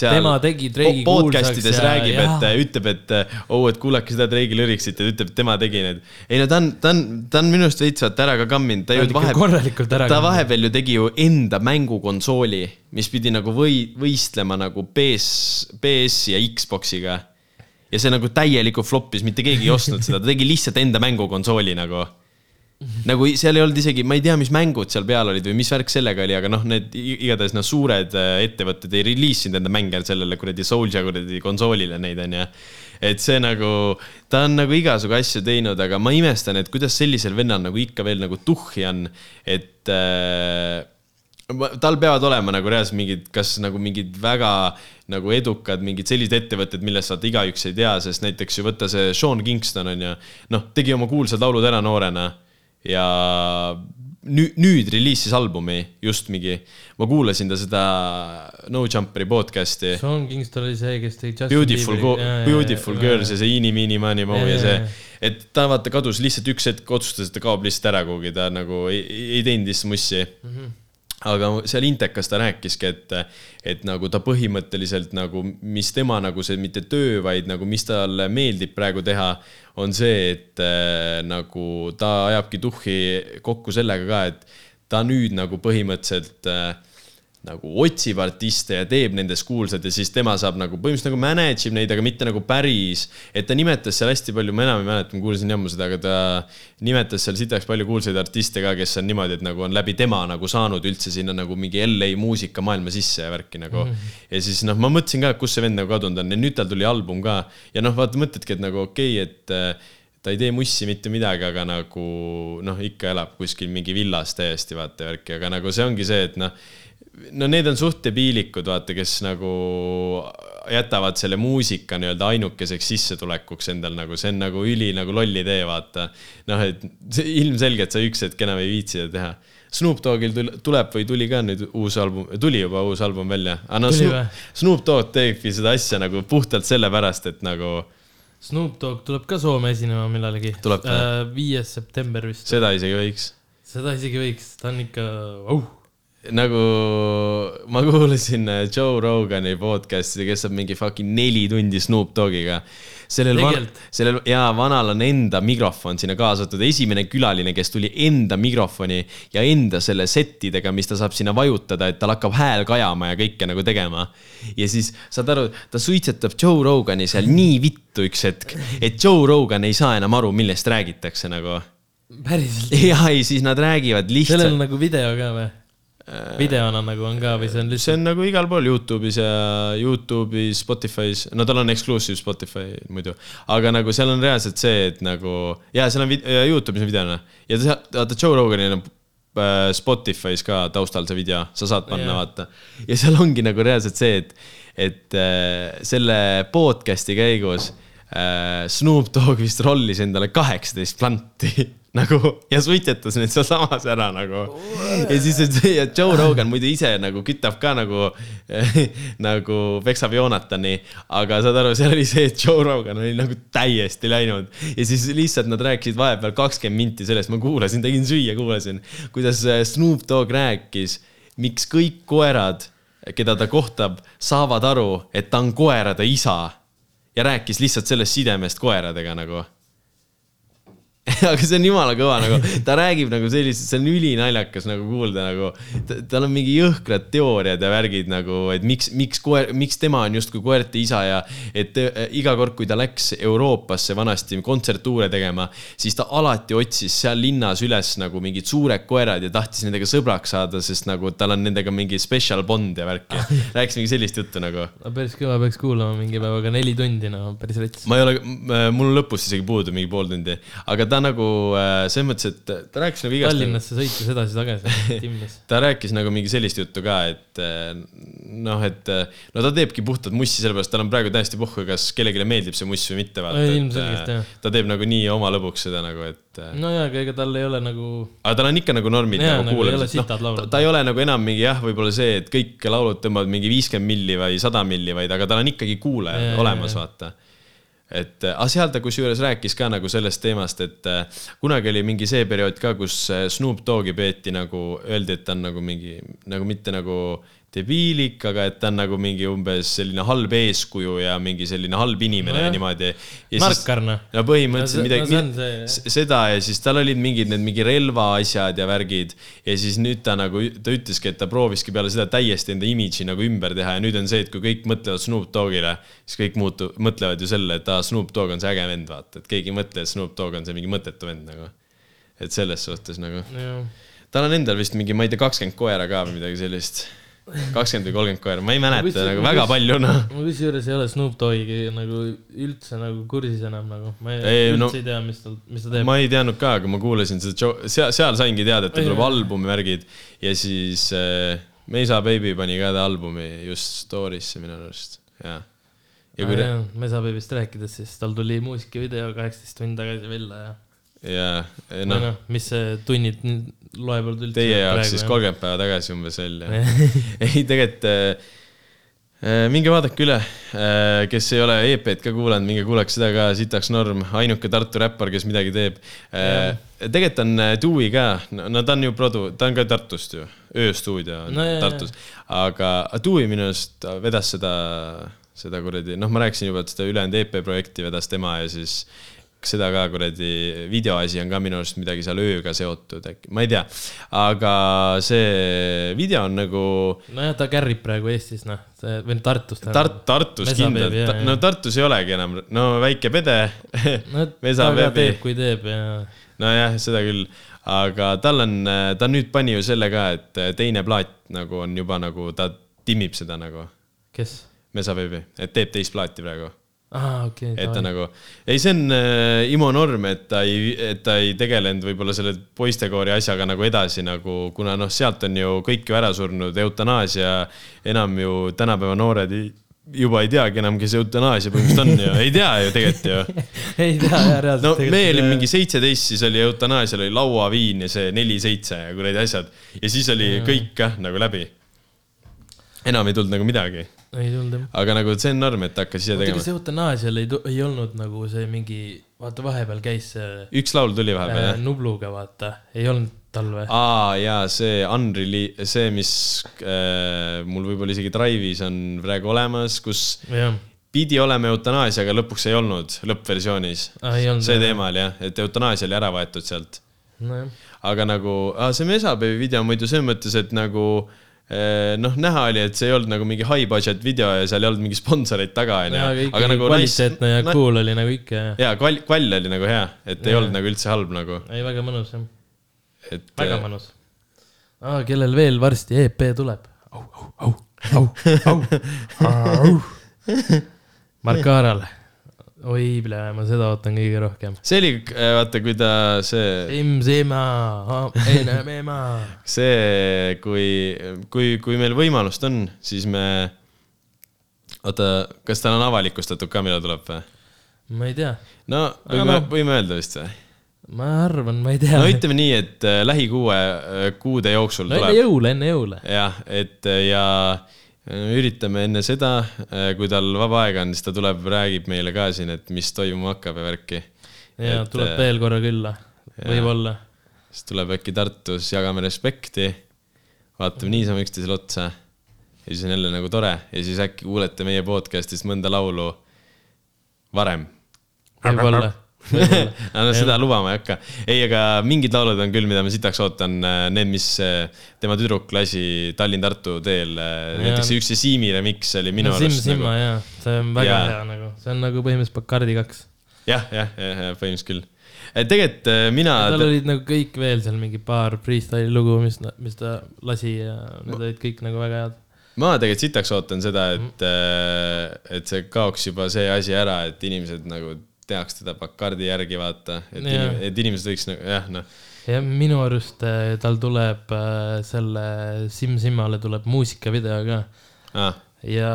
Tema tegi Drake'i kuulsaks ides ja- räägib, et äh, ütleb, et äh, oh, et kuulake seda Drake'i lüriksit ja ütleb, et tema tegi need. ei no ta on, ta on, ta on minu arust veits vaata ära ka kamminud, ta Ta ju vahepeal, ta vahepeal ju tegi ju enda mängukonsooli, mis pidi nagu või, võistlema nagu PS, PS-i ja Xbox'iga. ja see nagu täielikult flop'is, mitte keegi ei ostnud seda, ta tegi lihtsalt enda mängukonsooli nagu nagu i- seal ei olnud isegi, ma ei tea, mis mängud seal peal olid või mis värk sellega oli, aga noh, need igatahes noh, suured äh, ettevõtted ei release inud enda mänge sellele kuradi Soulja kuradi konsoolile neid onju. et see nagu, ta on nagu igasugu asju teinud, aga ma imestan, et kuidas sellisel vennal nagu ikka veel nagu tuhhi on, et äh, tal peavad olema nagu reaalselt mingid, kas nagu mingid väga nagu edukad mingid sellised ettevõtted, millest vaata igaüks ei tea, sest näiteks ju võtta see Sean Kingston on ju, noh, tegi oma kuulsad laulud ära noorena ja nüüd, nüüd reliisis albumi just mingi, ma kuulasin ta seda No Jumperi podcast'i. Sean Kingston oli see, kes tegi Justin Beautiful, Beautiful Girls ja see Eeny, Meeny, Money, Mo ja see et ta vaata kadus lihtsalt üks hetk otsustas, et ta kaob lihtsalt ära kuhugi, ta nagu ei, ei teinud lihtsalt mussi mm. -hmm. Aga seal Intekas ta rääkiski, et, et nagu ta põhimõtteliselt nagu, mis tema nagu see mitte töö, vaid nagu mis talle meeldib praegu teha, on see, et äh, nagu ta ajabki tuhhi kokku sellega ka, et ta nüüd nagu põhimõtteliselt äh, nagu otsib artiste ja teeb nendest kuulsad ja siis tema saab nagu põhimõtteliselt nagu manage ib neid, aga mitte nagu päris. et ta nimetas seal hästi palju, ma enam ei mäleta, ma kuulsin jammu seda, aga ta nimetas seal sitaks palju kuulsaid artiste ka, kes on niimoodi, et nagu on läbi tema nagu saanud üldse sinna nagu mingi LA muusikamaailma sisse ja värki nagu mm. -hmm. ja siis noh, ma mõtlesin ka, et kus see vend nagu kadunud on ja nüüd tal tuli album ka ja noh, vaata mõtledki, et nagu okei okay,, et äh, ta ei tee mussi mitte midagi, aga nagu noh, ikka elab kuskil mingi villas täiesti vaata värki, aga nagu see ongi see, et noh no need on suht debiilikud, vaata, kes nagu jätavad selle muusika nii-öelda ainukeseks sissetulekuks endal nagu, see on nagu üli nagu loll idee, vaata. noh, et ilmselgelt sa üks hetk enam ei viitsi seda teha. Snoop Doggil tul- tuleb või tuli ka nüüd uus album, tuli juba uus album välja. aga no Tuli Snoop? Snoop Dogg teebki seda asja nagu puhtalt sellepärast, et nagu Snoop Dogg tuleb ka Soome esinema millalgi. Või? viies september vist. seda isegi võiks seda isegi võiks, ta on ikka uh., nagu ma kuulasin äh, Joe Rogani podcast'i, kes saab mingi fucking neli tundi Snoop Doggiga. sellel, sellel ja vanal on enda mikrofon sinna kaasatud, esimene külaline, kes tuli enda mikrofoni ja enda selle settidega, mis ta saab sinna vajutada, et tal hakkab hääl kajama ja kõike nagu tegema. ja siis saad aru, ta suitsetab Joe Rogani seal nii vittu üks hetk, et Joe Rogan ei saa enam aru, millest räägitakse nagu. päriselt. ja ei, siis nad räägivad lihtsalt sellel on nagu video ka või? Videona nagu on ka või see on see lihtsalt, on nagu igal pool Youtube'is ja Youtube'is, Spotify's, no tal on exclusive Spotify muidu, aga nagu seal on reaalselt see, et nagu ja seal on Youtube'is on videona. Ja ta, vaata Joe Roganil on äh, Spotify's ka taustal see video, sa saad panna Jaa. vaata. Ja seal ongi nagu reaalselt see, et, et äh, selle podcast'i käigus äh, Snoop Dogg vist rollis endale kaheksateist planti nagu ja suitsetas need sealsamas ära nagu. ja siis ja Joe Rogan muidu ise nagu kütab ka nagu nagu peksab Jonatani, aga saad aru, seal oli see, et Joe Rogan oli nagu täiesti läinud. Ja siis lihtsalt nad rääkisid vahepeal kakskümmend minti sellest, ma kuulasin, tegin süüa, kuulasin, kuidas äh, Snoop Dogg rääkis, miks kõik koerad, keda ta kohtab, saavad aru, et ta on koerade isa. Ja rääkis lihtsalt sellest sidemest koeradega nagu aga see on jumala kõva nagu, ta räägib nagu sellist, see on ülinaljakas nagu kuulda nagu, tal on mingi jõhkrad teooriad ja värgid nagu, et miks, miks koer, miks tema on justkui koerte isa ja et äh, iga kord, kui ta läks Euroopasse vanasti kontserttuure tegema, siis ta alati otsis seal linnas üles nagu mingid suured koerad ja tahtis nendega sõbraks saada, sest nagu tal on nendega mingi special bond ja värki. rääkis mingi sellist juttu nagu päris kõva, peaks kuulama mingi päev, aga neli tundi, no päris rets. ma ei ole, mul on lõpus isegi puudu mingi pool tundi, aga ta nagu äh, selles mõttes, et ta rääkis nagu igast. Tallinnasse sõites edasi-tagasi Timmis. ta rääkis nagu mingi sellist juttu ka, et äh, noh, et äh, no ta teebki puhtalt mussi, sellepärast tal on praegu täiesti pohhu, kas kellelegi meeldib see muss või mitte, vaata. Ilmselgelt, jah. ta teeb nagu nii oma lõbuks seda nagu, et äh, nojah, aga ega tal ei ole nagu, aga tal on ikka nagu normid Jaa, nagu nagu kuulamised, laulud. ta, ta ei ole nagu enam mingi jah, võib-olla see, et kõik laulud tõmbavad mingi viiskümmend milli või sada milli, vaid aga tal on ikkagi kuulaja Jaa, olemas, jaa, vaata et aga seal ta kusjuures rääkis ka nagu sellest teemast, et äh, kunagi oli mingi see periood ka, kus äh, Snoop Dogi peeti nagu, öeldi, et ta on nagu mingi nagu mitte nagu debiilik, aga et ta on nagu mingi umbes selline halb eeskuju ja mingi selline halb inimene Nojah. ja niimoodi. narkar noh. no põhimõtteliselt No see- midagi no see seda ja siis tal olid mingid need mingi relvaasjad ja värgid ja siis nüüd ta nagu, ta ütleski, et ta prooviski peale seda täiesti enda imidži nagu ümber teha ja nüüd on see, et kui kõik mõtlevad Snoop Dogile, siis kõik muutu-, mõtlevad ju selle, et aa, Snoop Dogg on see äge vend, vaata, et keegi ei mõtle, et Snoop Dogg on see mingi mõttetu vend nagu. et selles suhtes nagu, tal on endal vist mingi, ma ei tea, kakskümmend koera ka või midagi sellist. Kakskümmend või kolmkümmend koera, ma ei mäleta Kus- nagu väga palju noh. ma kusjuures ei ole Snoop Dogiga nagu üldse nagu kursis enam nagu, ma ei, Ei, üldse no- ei tea, mis ta, mis ta teeb. ma ei teadnud ka, aga ma kuulasin seda, seal, seal saingi teada, et tal tuleb jah. albumi värgid ja siis äh, Meisa Baby pani ka ta albumi just story'sse minu arust, jaa. ja kui, ah,. Mesabeebist rääkides, siis tal tuli muusikavideo kaheksateist tundi tagasi välja ja ja no. noh, noh, mis see tunnid nüüd loevad üldse. teie jaoks siis. kolmkümmend päeva tagasi umbes välja. ei, tegelikult äh, äh, minge vaadake üle, kes ei ole EP-d ka kuulanud, minge kuulake seda ka, sitaks norm, ainuke Tartu räppar, kes midagi teeb. tegelikult on äh, Dewey ka, no ta on ju produ, ta on ka Tartust ju, ööstuudio on No no, jaa, Tartus, aga Dewey minu arust vedas seda, seda kuradi, noh, ma rääkisin juba, et seda ülejäänud EP projekti vedas tema ja siis seda ka kuradi videoasi on ka minu arust midagi seal ööga seotud äkki, ma ei tea. aga see video on nagu nojah, ta kärrib praegu Eestis, noh, või Tartus. Tart-, Tartus kindlalt no Tartus ei olegi enam, no väike pede no Mesa ta ka Baby. teeb, kui teeb ja nojah, seda küll, aga tal on, ta nüüd pani ju selle ka, et teine plaat nagu on juba nagu, ta timmib seda nagu, kes? Mesa Baby, et teeb teist plaati praegu aa, okei. et ta nagu, ei, see on äh, Imo Norm, et ta ei, et ta ei tegelenud võib-olla selle poistekoori asjaga nagu edasi nagu, kuna noh, sealt on ju kõik ju ära surnud, eutanaasia enam ju tänapäeva noored ei, juba ei teagi enam, kes eutanaasia põhimõtteliselt on ju, ei tea ju tegelikult ju. ei tea jah, reaalselt. no me olime mingi seitseteist, siis oli eutanaasial oli lauaviin ja see neli-seitse ja kuradi asjad ja siis oli kõik kah nagu läbi. enam ei tulnud nagu midagi, ei tulnud jah. aga nagu see on norm, et hakkas ise tegema kas. eutanaasial ei, ei olnud nagu see mingi, vaata vahepeal käis see üks laul tuli vahepeal äh, jah? Nubluga, vaata, ei olnud tal või? aa jaa, see Unreal, see, mis äh, mul võib-olla isegi Drive'is on praegu olemas, kus jah, pidi olema eutanaasia, aga lõpuks ei olnud lõppversioonis. olnud. see. teema oli jah, et eutanaasia oli ära võetud sealt. nojah, aga nagu, see Mesababy video muidu selles mõttes, et nagu eh, noh, näha oli, et see ei olnud nagu mingi high budget video ja seal ei olnud mingi sponsoreid taga, onju. aga nagu kvaliteetne ja na- cool oli nagu ikka ja. jaa, kvall, kvall oli nagu hea, et ei Jaa. olnud nagu üldse halb nagu, ei, väga mõnus jah, et. väga mõnus. aa, kellel veel varsti EP tuleb? au, au, au, au, au, au. Mark Aaral. oi, ma seda ootan kõige rohkem. see oli, vaata, kui ta see Simm-Simma, enam ema. see, kui, kui, kui meil võimalust on, siis me, oota, kas tal on avalikustatud ka, millal tuleb või? ma ei tea, no võime no. võime öelda vist või? ma arvan, ma ei tea no. ütleme nii, et äh, lähikuue äh, kuude jooksul no enne tuleb. jõule, enne jõule. jah, et äh, ja äh, üritame enne seda, kui tal vaba aega on, siis ta tuleb, räägib meile ka siin, et mis toimuma hakkab ja värki. ja Et, tuleb äh, veel korra külla, võib-olla. siis tuleb äkki Tartus, jagame respekti, vaatame niisama üksteisele otsa. ja siis on jälle nagu tore ja siis äkki kuulete meie podcast'ist mõnda laulu varem. võib-olla, no seda lubama ei hakka. ei, aga mingid laulud on küll, mida ma sitaks ootan, need, mis äh, tema tüdruk lasi Tallinn-Tartu teel. näiteks see üks see Siimi remix oli minu no, arust. Siim Simma nagu... jaa, see on väga ja. hea nagu, see on nagu põhimõtteliselt Bacardi kaks. jah, jah, jah, jah, põhimõtteliselt küll tegelikult äh, mina. tal olid nagu kõik veel seal mingi paar freestyle'i lugu, mis, mis ta lasi ja need olid kõik nagu väga head ma tegelikult sitaks ootan seda, et, äh, et see kaoks juba see asi ära, et inimesed nagu tehakse teda Bacardi järgi, vaata, et, inim, et inimesed võiks nagu jah, noh. jah, minu arust äh, tal tuleb äh, selle Sim Simmale tuleb muusikavideo ka ah.. ja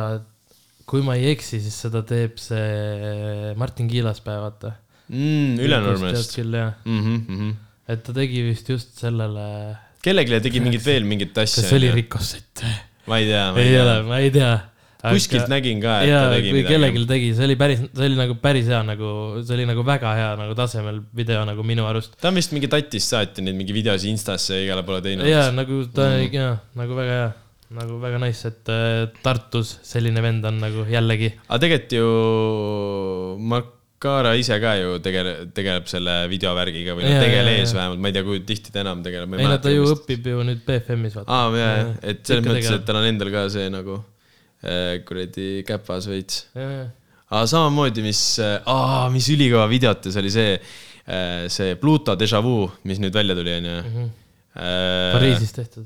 kui ma ei eksi, siis seda teeb see Martin Kiilaspäev, vaata mm,. Ülenormest. küll, jah mm. -hmm, mm -hmm. et ta tegi vist just sellele. kellelegi tegi mingit veel mingit asja. kas see oli Ricosett? ma ei tea. ei ole, ma ei tea kuskilt aga... nägin ka, et ja, ta tegi midagi. kellelgi tegi, see oli päris, see oli nagu päris hea nagu, see oli nagu väga hea nagu tasemel video nagu minu arust. ta on vist mingi tatist saati neid mingi videosi Instasse igale poole teinud. ja nagu ta mm. ja nagu väga hea, nagu väga nice, et äh, Tartus selline vend on nagu jällegi. aga tegelikult ju Makara ise ka ju tegeleb, tegeleb selle videovärgiga või noh, tegeles vähemalt, ma ei tea, kui tihti ta enam tegeleb. ei no ta ju vist. õpib ju nüüd BFM-is. aa, jaa, et selles mõttes, et tal on endal ka see nagu kuradi käpas veits. aga samamoodi, mis, äh, mis ülikõva videotes oli see, äh, see Pluto Deja Vu, mis nüüd välja tuli, onju. Mhm. Pariisis tehtud.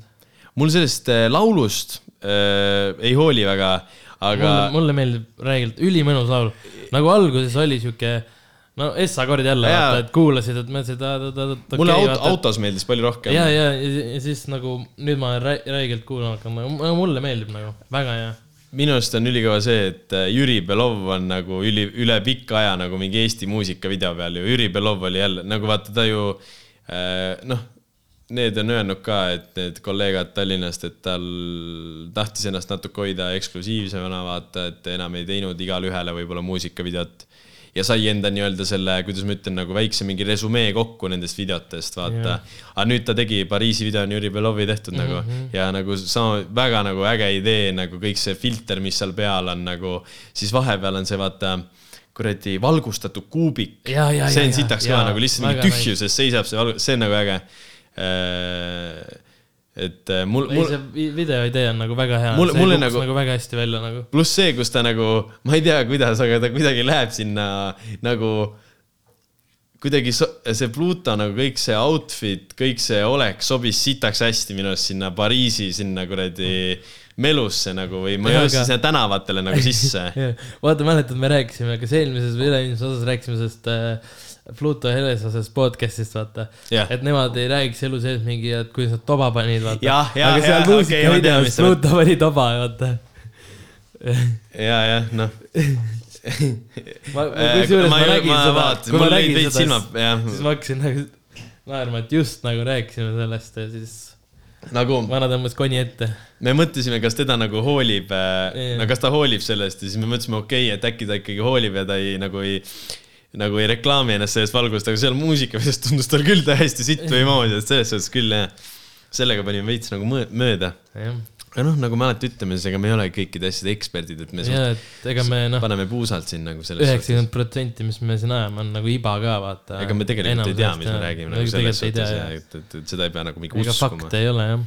mul sellest laulust äh, ei hooli väga, aga. mulle meeldib räigelt, ülimõnus laul. nagu alguses oli sihuke no S-akord jälle, vaata, et kuulasid, et ta, ta, ta. mulle okay, auto, autos meeldis palju rohkem. ja, ja, ja siis nagu nüüd ma räigelt kuulan hakkan, mulle meeldib nagu, väga hea minu arust on ülikõva see, et äh, Jüri Belov on nagu üli, üle pika aja nagu mingi Eesti muusikavideo peal ju. Jüri Belov oli jälle nagu vaata, ta ju äh, noh, need on öelnud ka, et need kolleegid Tallinnast, et tal tahtis ennast natuke hoida eksklusiivsemana, vaata, et enam ei teinud igale ühele võib-olla muusikavideot ja sai enda nii-öelda selle, kuidas ma ütlen, nagu väikse mingi resümee kokku nendest videotest, vaata. aga nüüd ta tegi Pariisi video on Jüri Belovi tehtud mm -hmm. nagu mhm. ja nagu sama, väga nagu äge idee, nagu kõik see filter, mis seal peal on nagu, siis vahepeal on see vaata kuradi valgustatud kuubik. see on sitaks kõva nagu lihtsalt mingi tühjuses seisab see valgus, see on nagu äge äh, et äh, mul, mul. see videoidee on nagu väga hea. see kukkus nagu, nagu väga hästi välja nagu. pluss see, kus ta nagu, ma ei tea, kuidas, aga ta kuidagi läheb sinna nagu kuidagi so, see Pluto nagu kõik see outfit, kõik see olek sobis sitaks hästi minu arust sinna Pariisi, sinna kuradi melusse nagu või ma ei jõudnud sinna tänavatele nagu sisse vaata, mäletad, me rääkisime, kas eelmises või üle-eelmises osas rääkisime sellest äh, Pluto Helesasest podcast'ist, vaata yeah.. et nemad ei räägiks elu sees mingi, et kuidas nad toba panid, vaata. aga seal muusikavideos okay, Pluto pani toba, vaata. ja, jah, noh ma, kusjuures ma, ma nägin seda, kui ma nägin seda, siis ma hakkasin nagu naerma, et just nagu rääkisime sellest ja siis nagu vana tõmbas koni ette. me mõtlesime, kas teda nagu hoolib äh,, no kas ta hoolib sellest ja siis me mõtlesime, okei okay,, et äkki ta ikkagi hoolib ja ta ei nagu ei nagu ei reklaami ennast sellest valgust, aga seal muusikavideos tundus tal küll täiesti sitt või moodi, et selles suhtes küll jah. sellega panime veits nagu mööda. aga noh, nagu me alati ütleme, siis ega me ei ole kõikide asjade eksperdid, et me ja, et ega me noh. paneme puusalt siin nagu selles üheksakümmend protsenti, mis me siin ajame, on nagu iba ka vaata. ega me tegelikult Enam ei tea, mis me räägime nagu selles suhtes ja et, et, et seda ei pea nagu mingi ega uskuma. fakte ei ole jah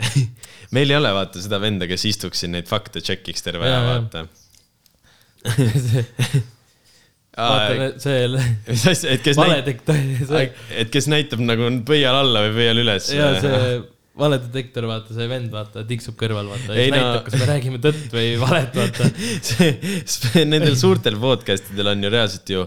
meil ei ole vaata seda venda, kes istuks siin neid fakte check'iks terve aja, vaata vaata see. mis asja, et kes näitab, et kes näitab nagu pöial alla või pöial üles. ja see valedetektor, vaata see vend, vaata tiksub kõrval, vaata. ja siis no... kas me räägime tõtt või valet, vaata see, nendel suurtel podcast idel on ju reaalselt ju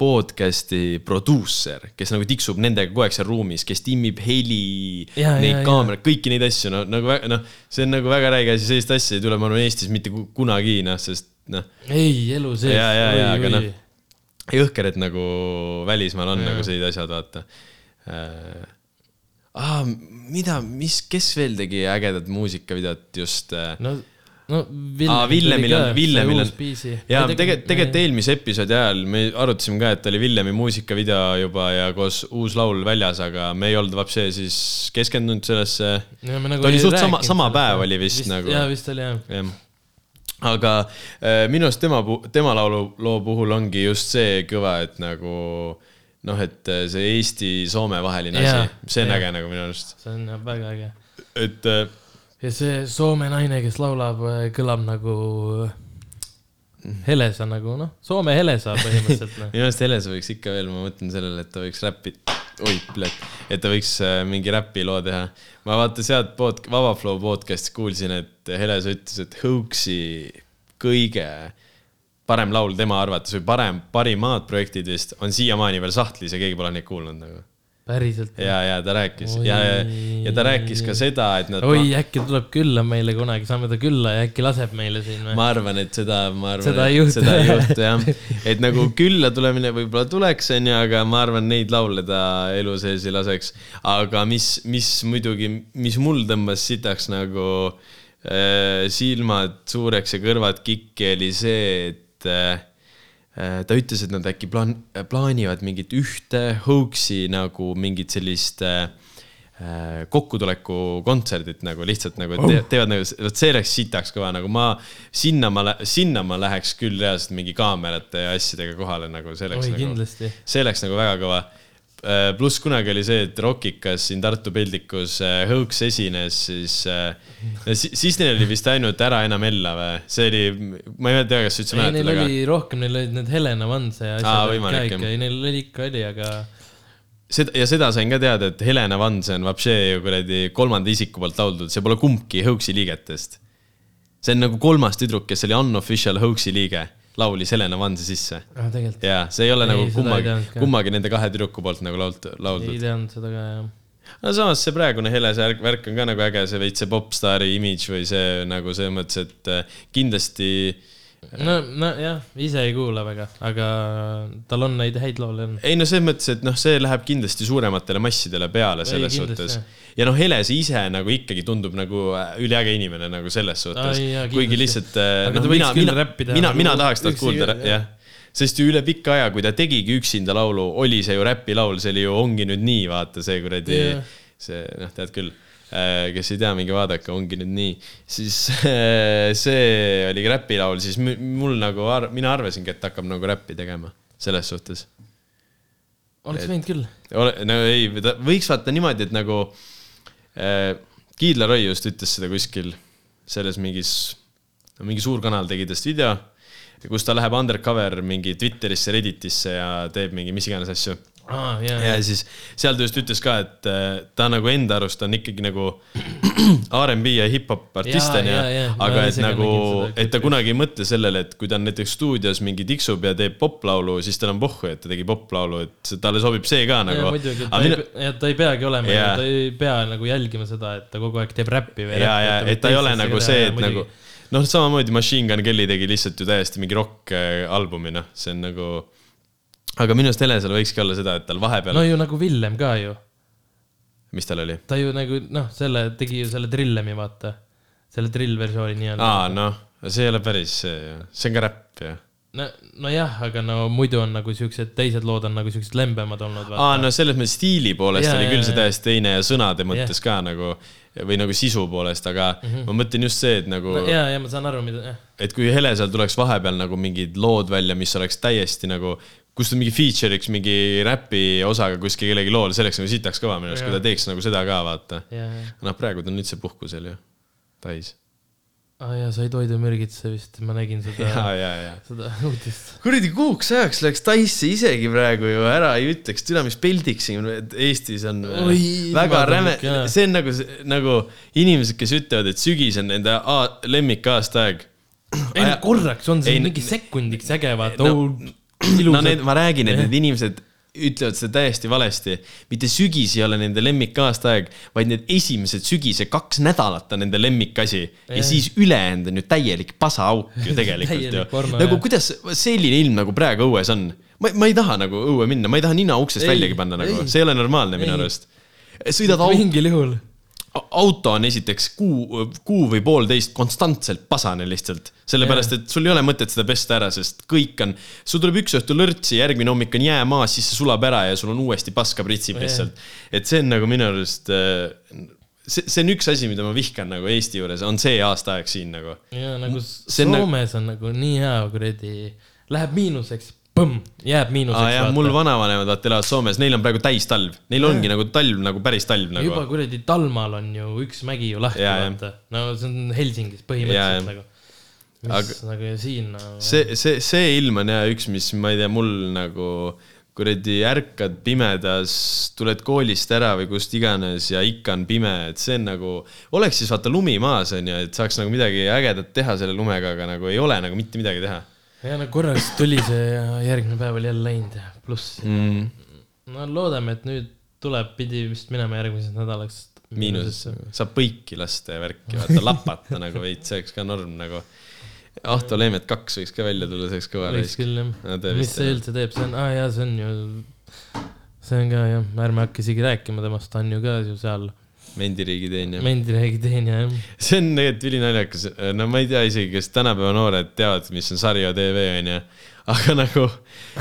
podcast'i produusser, kes nagu tiksub nendega kogu aeg seal ruumis, kes timmib heli, neid kaameraid, kõiki neid asju, no nagu noh, see on nagu väga räige asi, sellist asja ei tule, ma arvan, Eestis mitte kunagi, noh, sest noh. ei, elu sees. ja, ja, ja, aga noh jõhker, et nagu välismaal on ja. nagu sellised asjad, vaata äh,. Ah, mida, mis, kes veel tegi ägedat muusikavideot just äh,? no, no Villem ah, Villemil on, Villemil on. ja tegelikult, tegelikult eelmise episoodi ajal me arutasime ka, et oli Villemi muusikavideo juba ja koos uus laul väljas, aga me ei olnud vapsi siis keskendunud sellesse. Nagu ta oli suht sama, sama päev oli vist, vist nagu. jaa, vist oli jah ja aga äh, minu arust tema, tema laulu loo puhul ongi just see kõva, et nagu noh, et äh, see Eesti-Soome vaheline Jaa, asi, see on jaa. äge nagu minu arust, see on väga äge. et äh, ja see Soome naine, kes laulab, kõlab nagu Helesa nagu noh, Soome Helesa põhimõtteliselt noh. minu arust Helesa võiks ikka veel, ma mõtlen sellele, et ta võiks räppi, oi, et ta võiks äh, mingi räpiloo teha. ma vaata sealt pod-, Vaba Flow podcast'is kuulsin, et Helesa ütles, et Hoaxi kõige parem laul tema arvates või parem, parimad projektid vist on siiamaani veel sahtlis ja keegi pole neid kuulnud nagu. päriselt. ja, ja ta rääkis Oi. ja, ja, ja ta rääkis ka seda, et nad. oi, äkki tuleb külla meile kunagi, saame ta külla ja äkki laseb meile siin või? ma arvan, et seda, ma arvan, Seda ei juhtu. seda ei juhtu jah. et nagu külla tulemine võib-olla tuleks, onju, aga ma arvan, neid laule ta elu sees ei laseks. aga mis, mis muidugi, mis mul tõmbas sitaks nagu äh, silmad suureks ja kõrvad kikki, oli see, et äh, ta ütles, et nad äkki plaan-, plaanivad mingit ühte hoax'i nagu mingit sellist äh, äh, kokkutuleku kontserdit nagu lihtsalt nagu te, teevad nagu, vot see läks sitaks kõva, nagu ma sinna ma, sinna ma läheks küll reaalselt mingi kaamerate ja asjadega kohale nagu see läks oi, nagu, kindlasti. see läks nagu väga kõva. Pluss kunagi oli see, et Rockikas siin Tartu peldikus äh, Hõõks esines, siis äh,, siis neil oli vist ainult Ära enam ella või, see oli, ma ei tea, kas sa üldse mäletad, neil aga oli rohkem, neil olid need Helena Vanse ja asjad ka ikka, ei neil oli ikka oli, aga seda ja seda sain ka teada, et Helena Vanse on vapšee ju kuradi kolmanda isiku poolt lauldud, see pole kumbki Hõõksi liigetest. see on nagu kolmas tüdruk, kes oli unofficial Hõõksi liige, laulis Helena Vanse sisse. ah, ja see ei ole Ei, nagu ei kummagi kummagi nende kahe tüdruku poolt nagu lault-, ei lauldud. teadnud seda ka jah. no samas see praegune Helese värk, värk on ka nagu äge, see veits see popstaari imidž või see nagu selles mõttes, et äh, kindlasti no, nojah, ise ei kuula väga, aga tal on neid häid laule on. ei no selles mõttes, et noh, see läheb kindlasti suurematele massidele peale selles suhtes. Ja noh, Helese ise nagu ikkagi tundub nagu äh, üliäge inimene nagu selles suhtes kuigi lihtsalt äh, võiks mina, mina mina, mina tahaks talt kuulda, jah. sest ju üle pika aja, kui ta tegigi üksinda laulu, oli see ju räpilaul, see oli ju Ongi nüüd nii, vaata see kuradi Jah. see noh, tead küll, kes ei tea, minge vaadake, ongi nüüd nii, siis see oli räpilaul, siis mul nagu, mina arvasingi, et hakkab nagu räppi tegema selles suhtes oleks võinud küll. ole, no ei, võiks vaata niimoodi, et nagu äh, Kiidla Roi just ütles seda kuskil selles mingis, mingi suur kanal tegi tast video, kus ta läheb undercover mingi Twitterisse, Redditisse ja teeb mingi mis iganes asju. aa, ja, ja siis seal ta just ütles ka, et äh, ta nagu enda arust on ikkagi nagu R'n'B ja hip-hop artist onju aga et nagu et ta kunagi ei mõtle sellele, et kui ta on näiteks stuudios mingi tiksub ja teeb poplaulu, siis tal on pohhu, et ta tegi poplaulu, et talle sobib see ka nagu. muidugi, ta ei, ja ta ei peagi olema Jaa., ta ei pea nagu jälgima seda, et ta kogu aeg teeb räppi või. ja, ja et ta ei ole nagu see, et nagu noh, samamoodi Machine Gun Kelly tegi lihtsalt ju täiesti mingi rokk-albumi, noh, see on nagu. Aga minu arust Helesel võikski olla seda, et tal vahepeal no no,, ju nagu Villem ka ju, mis tal oli? ta ju nagu noh, selle tegi ju selle Trillemi vaata, selle drill-versiooni nii-öelda. aa, noh, see ei ole päris see ju, see on ka räpp ju. no, nojah, aga no muidu on nagu siuksed teised lood on nagu siuksed lembemad olnud. aa, no selles mõttes stiili poolest Jaa, oli jaa, küll see täiesti teine ja sõnade mõttes ka nagu või nagu sisu poolest, aga mm -hmm. ma mõtlen just see, et nagu no,. ja, ja ma saan aru, mida, jah. et kui Helesel tuleks vahepeal nagu mingid lood välja, mis oleks täiesti nagu, kus ta mingi feature'iks mingi räpi osaga kuskil kellegi lool, see oleks nagu sitaks kõva minu arust, kui ta teeks nagu seda ka, vaata. noh, praegu ta on üldse puhkusel ju, Tais. aa ja sai toidumürgituse vist, ma nägin seda, ja, ja. seda uudist. kuradi kuuks ajaks läks Taisse isegi praegu ju ära ei ütleks, türa, mis peldiks siin Eestis on Oi, väga räme jaa., see on nagu, nagu inimesed, kes ütlevad, et sügis on nende a- lemmikaastaaeg. ei no korraks on see Ei, mingi sekundiks äge, vaata no- no,. need, ma räägin, et need inimesed ütlevad seda täiesti valesti. mitte sügis ei ole nende lemmikaastaaeg, vaid need esimesed sügise kaks nädalat on nende lemmikasi ja Jah. siis ülejäänud on ju täielik pasaauk ju tegelikult ju nagu kuidas selline ilm nagu praegu õues on? ma, ma ei taha nagu õue minna, ma ei taha nina uksest Ei, väljagi panna nagu, see ei ole normaalne minu arust. sõidad au- mingil juhul. Auto on esiteks kuu, kuu või poolteist konstantselt pasane lihtsalt. sellepärast, et sul ei ole mõtet seda pesta ära, sest kõik on, sul tuleb üks õhtu lörtsi, järgmine hommik on jää maas, siis see sulab ära ja sul on uuesti paska pritsib lihtsalt. et see on nagu minu arust, see, see on üks asi, mida ma vihkan nagu Eesti juures, on see aastaaeg siin nagu. ja nagu See nagu- Soomes on nagu nii hea kuradi, läheb miinuseks, põmm, jääb miinuseks aa jah, mul vanavanemad vaata elavad Soomes, neil on praegu täistalv, neil ongi nagu talv nagu päris talv nagu. juba kuradi Talmal on ju üks mägi ju lahti, vaata. no see on Helsingis põhimõtteliselt jah. nagu. mis nagu ja siin no,. see, see, see ilm on ja üks, mis ma ei tea, mul nagu kuradi ärkad pimedas, tuled koolist ära või kust iganes ja ikka on pime, et see on nagu, oleks siis vaata lumi maas on ju, et saaks nagu midagi ägedat teha selle lumega, aga nagu ei ole nagu mitte midagi teha ja no korraks tuli see ja järgmine päev oli jälle läinud ja pluss. mm.. no loodame, et nüüd tuleb, pidi vist minema järgmiseks nädalaks miinusesse, saab põiki lasta ja värki, vaata lapata nagu veits, see oleks ka norm nagu. Ahto Leemet kaks võiks ka välja tulla, see oleks kõva ta mis see üldse teeb, see on, aa jaa, see on ju, see on ka jah, ärme hakka isegi rääkima temast, ta on ju ka ju seal Mendiriigi teenija. Mendiriigi teenija jah. see on tegelikult ülinaljakas, no ma ei tea isegi, kas tänapäeva noored teavad, mis on Sarja tv onju, aga nagu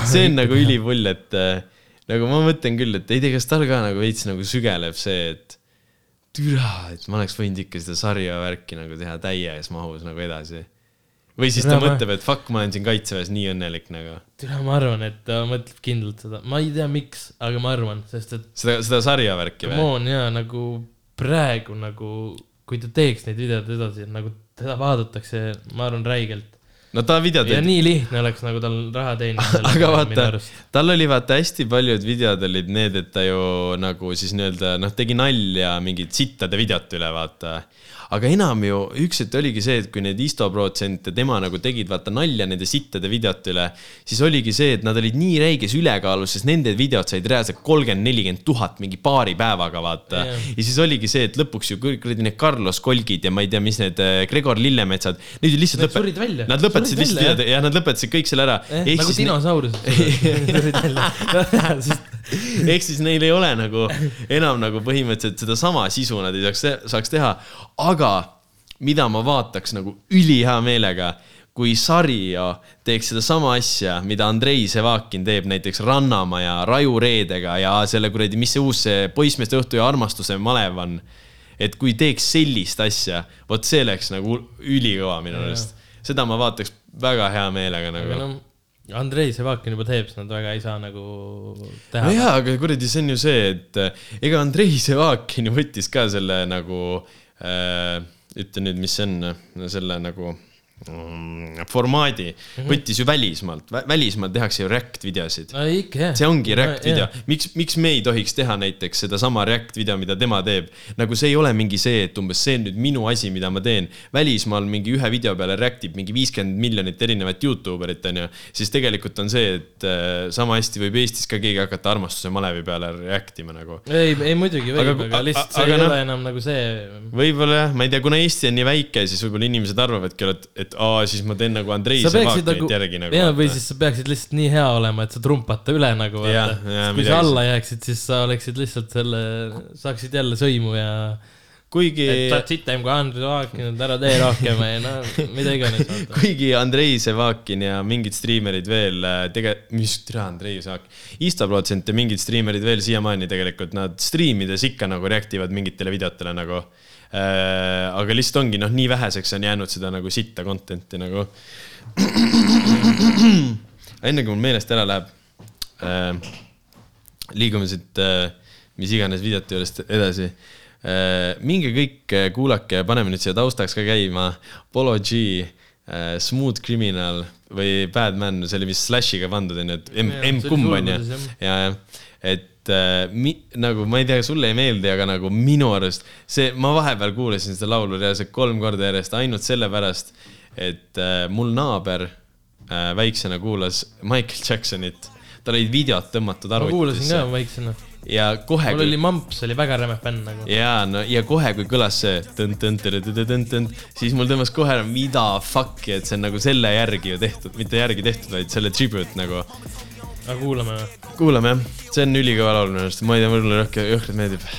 see on nagu ülipull, et äh, nagu ma mõtlen küll, et ei tea, kas tal ka nagu veits nagu sügeleb see, et türa, et ma oleks võinud ikka seda sarja värki nagu teha täies mahus nagu edasi. või siis ta Türa, ma- mõtleb, et fuck, ma olen siin kaitseväes nii õnnelik nagu. türa, ma arvan, et ta mõtleb kindlalt seda, ma ei tea, miks, aga ma arvan, sest et seda, seda sarja värki come või? on jaa, nagu praegu nagu, kui ta teeks neid videoid edasi, nagu teda vaadatakse, ma arvan, räigelt. no ta videod ja nii lihtne oleks nagu tal raha teenida. aga vaata, tal oli vaata hästi paljud videod olid need, et ta ju nagu siis nii-öelda noh, tegi nalja mingit sittade videot üle, vaata. Aga enam ju, üks hetk oligi see, et kui need Isto protsente tema nagu tegid vaata nalja nende sittade videote üle, siis oligi see, et nad olid nii räiges ülekaalus, sest nende videod said reaalselt kolmkümmend, nelikümmend tuhat mingi paari päevaga, vaata Jah. ja siis oligi see, et lõpuks ju kõik need Carlos Kolgid ja ma ei tea, mis need äh, Gregor Lillemetsad, need ju lihtsalt surid välja. Nad lõpetasid Surid lihtsalt välja, videod ja nad lõpetasid kõik selle ära. eh,. nagu dinosaurused. ehk siis neil ei ole nagu enam nagu põhimõtteliselt sedasama sisu nad ei saaks, saaks teha, aga mida ma vaataks nagu ülihea meelega, kui Sarja teeks sedasama asja, mida Andrei Sevakin teeb näiteks Rannamaja Raju Reedega ja selle kuradi, mis see uus see poissmeeste õhtu ja armastuse malev on. et kui teeks sellist asja, vot see oleks nagu ülikõva minu arust. seda ma vaataks väga hea meelega aga nagu. noh, Andrei Sevakin juba teeb, siis nad väga ei saa nagu teha no. jaa, aga kuradi, see on ju see, et äh, ega Andrei Sevakin ju võttis ka selle nagu äh,, ütle nüüd, mis see on, selle nagu mm, formaadi võttis ju välismaalt, välismaal tehakse ju React videosid. no see ongi React No, video jah., miks, miks me ei tohiks teha näiteks sedasama React video, mida tema teeb. nagu see ei ole mingi see, et umbes see on nüüd minu asi, mida ma teen. välismaal mingi ühe video peale React ib mingi viiskümmend miljonit erinevat Youtube erit, onju. siis tegelikult on see, et äh, sama hästi võib Eestis ka keegi hakata armastuse malevi peale React ima nagu. ei, ei muidugi võib, Aga- aga lihtsalt see aga ei noh- ole enam nagu see. võib-olla jah, ma ei tea, kuna Eesti on nii väike, siis võib-olla inimesed arvavadki, et, et aa, siis ma teen nagu Andrei Sevakinit nagu, järgi nagu. jaa, või siis sa peaksid lihtsalt nii hea olema, et sa trumpata üle nagu kui midagi sa alla jääksid, siis sa oleksid lihtsalt selle, saaksid jälle sõimu ja kuigi et oled sitem kui Andrei Sevakin, et ära tee rohkem ja no mida iganes kuigi Andrei Sevakin ja mingid striimerid veel äh, tege-, mis tere Andrei Sevakin, Insta protsent ja mingid striimerid veel siiamaani tegelikult nad striimides ikka nagu react ivad mingitele videotele nagu. Aga lihtsalt ongi noh, nii väheseks on jäänud seda nagu sitta content'i nagu. enne kui mul meelest ära läheb äh,, liigume siit äh, mis iganes videote juurest edasi äh,. minge kõik äh, kuulake ja paneme nüüd siia taustaks ka käima Polo G äh,, Smooth Criminal või Bad Man, see oli vist Slashiga pandud onju, et M, Jaa, M see oli kumb onju jah. ja, jah, et äh, mi, nagu ma ei tea, sulle ei meeldi, aga nagu minu arust see, ma vahepeal kuulasin seda laulu reaalselt kolm korda järjest ainult sellepärast, et äh, mul naaber äh, väiksena kuulas Michael Jacksonit, tal olid videod tõmmatud ma kuulasin arvutisse ka väiksena. ja kohe, mul oli mamps, oli väga räme fänn nagu. ja no ja kohe, kui kõlas see tõn-tõn-tõn-tõn-tõn-tõn, siis mul tõmbas kohe ära, mida fuck'i, et see on nagu selle järgi ju tehtud, mitte järgi tehtud, vaid selle tribute nagu. Aga kuulame või? kuulame jah, see on ülikõva laul minu arust, ma ei tea, mulle rohkem jõhkralt meeldib.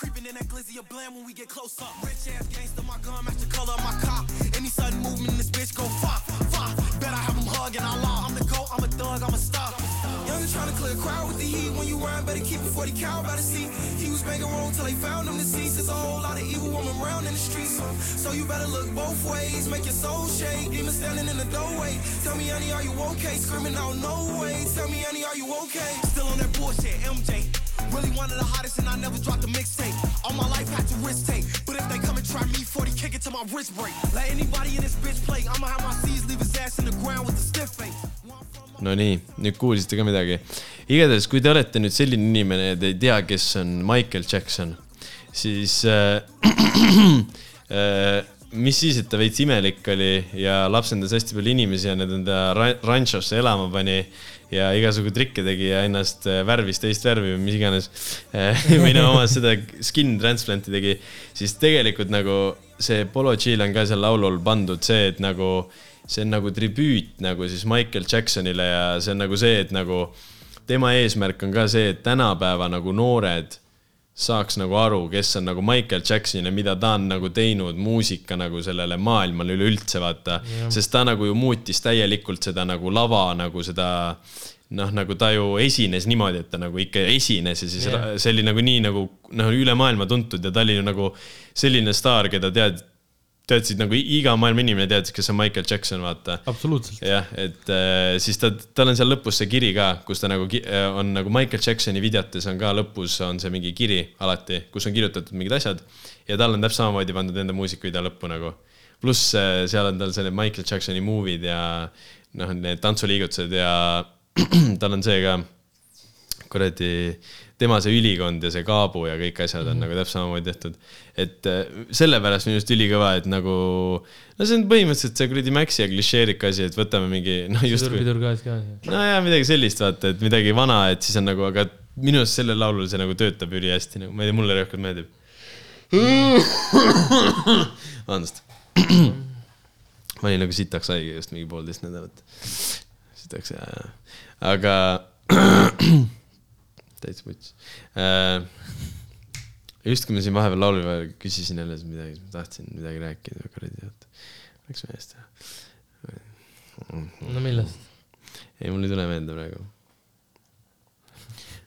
Creeping in that glizzy of bland when we get close up. Rich ass gangster, my gun match the color of my car. Any sudden movement in this bitch go fuck, fuck. Bet I have him hugging, I law. I'm the goat, I'm a thug, I'm a star. Young I'm just trying to clear a crowd with the heat. When you rhyme, better keep a 40 cal by the seat. He was banging wrong till they found him deceased. There's a whole lot of evil woman around in the streets. So, you better look both ways. Make your soul shake. Demon standing in the doorway. Tell me, honey, are you okay? Screaming out, no way. Tell me, honey, are you okay? Still on that bullshit, MJ. Really one of the hottest, and I never dropped a mixtape. All my life had to risk take. But if they come and try me, 40 kick it to my wrist break. Let anybody in this bitch play. I'ma have my C's leave his ass in the ground with a stiff face. Nonii, nüüd kuulsite ka midagi. igatahes, kui te olete nüüd selline inimene ja te ei tea, kes on Michael Jackson, siis äh, äh, mis siis, et ta veits imelik oli ja lapsendas hästi palju inimesi ja need enda ra- ranšosse elama pani ja igasugu trikke tegi ja ennast äh, värvis teist värvi või mis iganes või no oma seda skin transplant'i tegi, siis tegelikult nagu see Polo G-l on ka seal laulul pandud see, et nagu see on nagu tribüüt nagu siis Michael Jacksonile ja see on nagu see, et nagu tema eesmärk on ka see, et tänapäeva nagu noored saaks nagu aru, kes on nagu Michael Jackson ja mida ta on nagu teinud muusika nagu sellele maailmale üleüldse, vaata. sest ta nagu ju muutis täielikult seda nagu lava nagu seda noh, nagu ta ju esines niimoodi, et ta nagu ikka esines ja siis yeah. see oli nagu nii nagu noh, üle maailma tuntud ja ta oli ju nagu selline staar, keda tead, teadsid nagu iga maailma inimene teadis, kes on Michael Jackson, vaata absoluutselt. jah, et äh, siis ta, tal on seal lõpus see kiri ka, kus ta nagu äh, on nagu Michael Jacksoni videotes on ka lõpus on see mingi kiri alati, kus on kirjutatud mingid asjad ja tal on täpselt samamoodi pandud enda muusikavideo lõppu nagu. pluss äh, seal on tal selle Michael Jacksoni movie'd ja noh, need tantsuliigutused ja tal on see ka kuradi, tema see ülikond ja see kaabu ja kõik asjad on mm -hmm. nagu täpselt samamoodi tehtud. et äh, sellepärast minu arust ülikõva, et nagu, no see on põhimõtteliselt see kuradi Maxi ja klišeerik asi, et võtame mingi, noh justkui, pidur gaas ka. nojah, midagi sellist vaata, et midagi vana, et siis on nagu, aga minu arust sellel laulul see nagu töötab ülihästi nagu, ma ei tea, mulle rohkem meeldib. vabandust. ma olin nagu sitaks haige just mingi poolteist nädalat. sitaks ja, ja, aga täitsa muts. just kui ma siin vahepeal laulu peal küsisin jälle midagi, siis ma tahtsin midagi rääkida, kuradi, oota, läks meelest ära. no millest? ei, mul ei tule meelde praegu.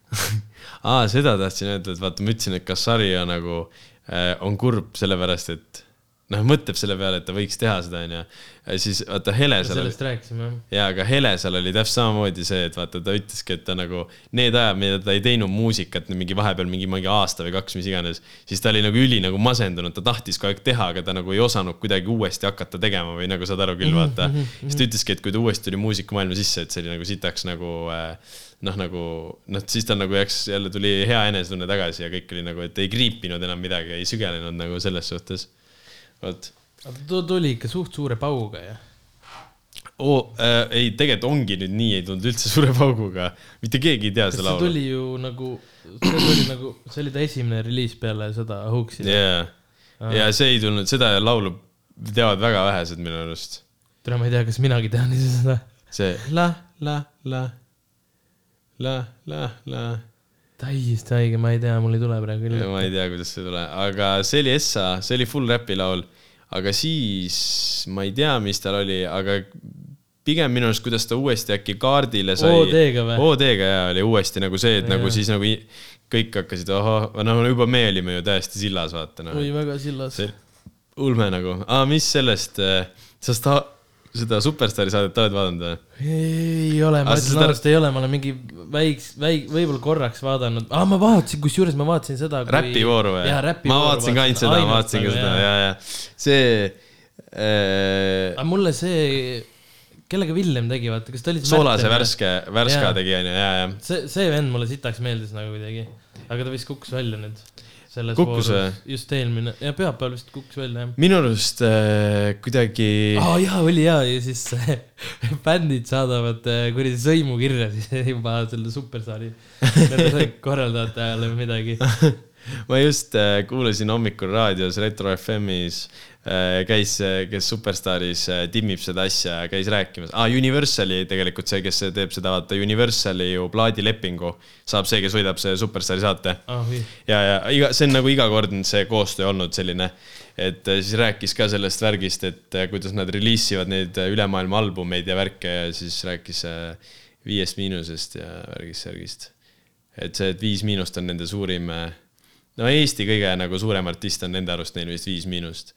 aa, seda tahtsin öelda, et vaata, ma ütlesin, et Kassaria nagu äh, on kurb sellepärast, et noh, mõtleb selle peale, et ta võiks teha seda, onju. siis vaata Helesal oli sellest rääkisime jah. ja, aga Helesal oli täpselt samamoodi see, et vaata, ta ütleski, et ta nagu need ajad, mida ta ei teinud muusikat mingi vahepeal mingi, mingi aasta või kaks, mis iganes, siis ta oli nagu üli nagu masendunud, ta tahtis kogu aeg teha, aga ta nagu ei osanud kuidagi uuesti hakata tegema või nagu saad aru küll, vaata. siis ta ütleski, et kui ta uuesti tuli muusikamaailma sisse, et see oli nagu sitaks nagu äh, noh, nagu noh, siis tal nagu läks jälle tuli hea enesetunne tagasi ja kõik oli nagu, et ei kriipinud enam midagi, ei sügelenud nagu selles suhtes. Vot ta tuli ikka suht suure pauguga ja. oo äh,, ei, tegelikult ongi nüüd nii, ei tulnud üldse suure pauguga, mitte keegi ei tea seda see laulu. tuli ju nagu, see tuli nagu, see oli ta esimene reliis peale seda Hoax'i. jaa, ja see ei tulnud, seda laulu teavad väga vähesed minu arust. tere, ma ei tea, kas minagi tean ise seda. see la, la, la, la, la, la. Täiesti haige, ma ei tea, mul ei tule praegu küll. ma ei tea, kuidas see tuleb, aga see oli Essa, see oli full räpi laul. aga siis ma ei tea, mis tal oli, aga pigem minu arust, kuidas ta uuesti äkki kaardile sai. OD-ga või? OD-ga ja oli uuesti nagu see, et Jaa. nagu siis nagu kõik hakkasid, ahah, no juba me olime ju täiesti sillas, vaata noh. oi, väga sillas. ulme nagu, aa, mis sellest, sa sta-, seda Superstaari saadet oled vaadanud või? ei ole, ma sa ütlen seda- ausalt, ei ole, ma olen mingi väiks, väik-, võib-olla korraks vaadanud ah,, ma vaatasin, kusjuures ma vaatasin seda kui.... räpivooru või? ma vaatasin ka ainult seda, ma vaatasin ka seda ja, ja see äh, aga mulle see, kellega Villem tegi, vaata, kas ta oli soolase värske, värska Jaa. tegi onju, ja, ja. see, see vend mulle sitaks meeldis nagu kuidagi, aga ta vist kukkus välja nüüd. Selles Kukkus voorus, just eelmine. Ja pühapäeval vist kukkus välja jah. minu arust äh, kuidagi aa oh, jaa, oli jaa. Ja siis bändid saadavad äh, kuradi sõimukirja siis juba selle superstaari nendele korraldajatele või midagi. ma just äh, kuulasin hommikul raadios Retro FM-is äh, käis, kes Superstaaris äh, timmib seda asja, käis rääkimas ah,. Universali tegelikult see, kes teeb seda, vaata Universali ju plaadilepingu saab see, kes võidab see Superstaari saate ah või, ja, ja iga, see on nagu igakordne see koostöö olnud selline, et äh, siis rääkis ka sellest värgist, et äh, kuidas nad reliisivad neid äh, ülemaailma albumeid ja värke ja siis rääkis äh, Viiest miinusest ja värgist-särgist. et see, et Viis Miinust on nende suurim, no Eesti kõige nagu suurem artist on nende arust neil vist Viis Miinust.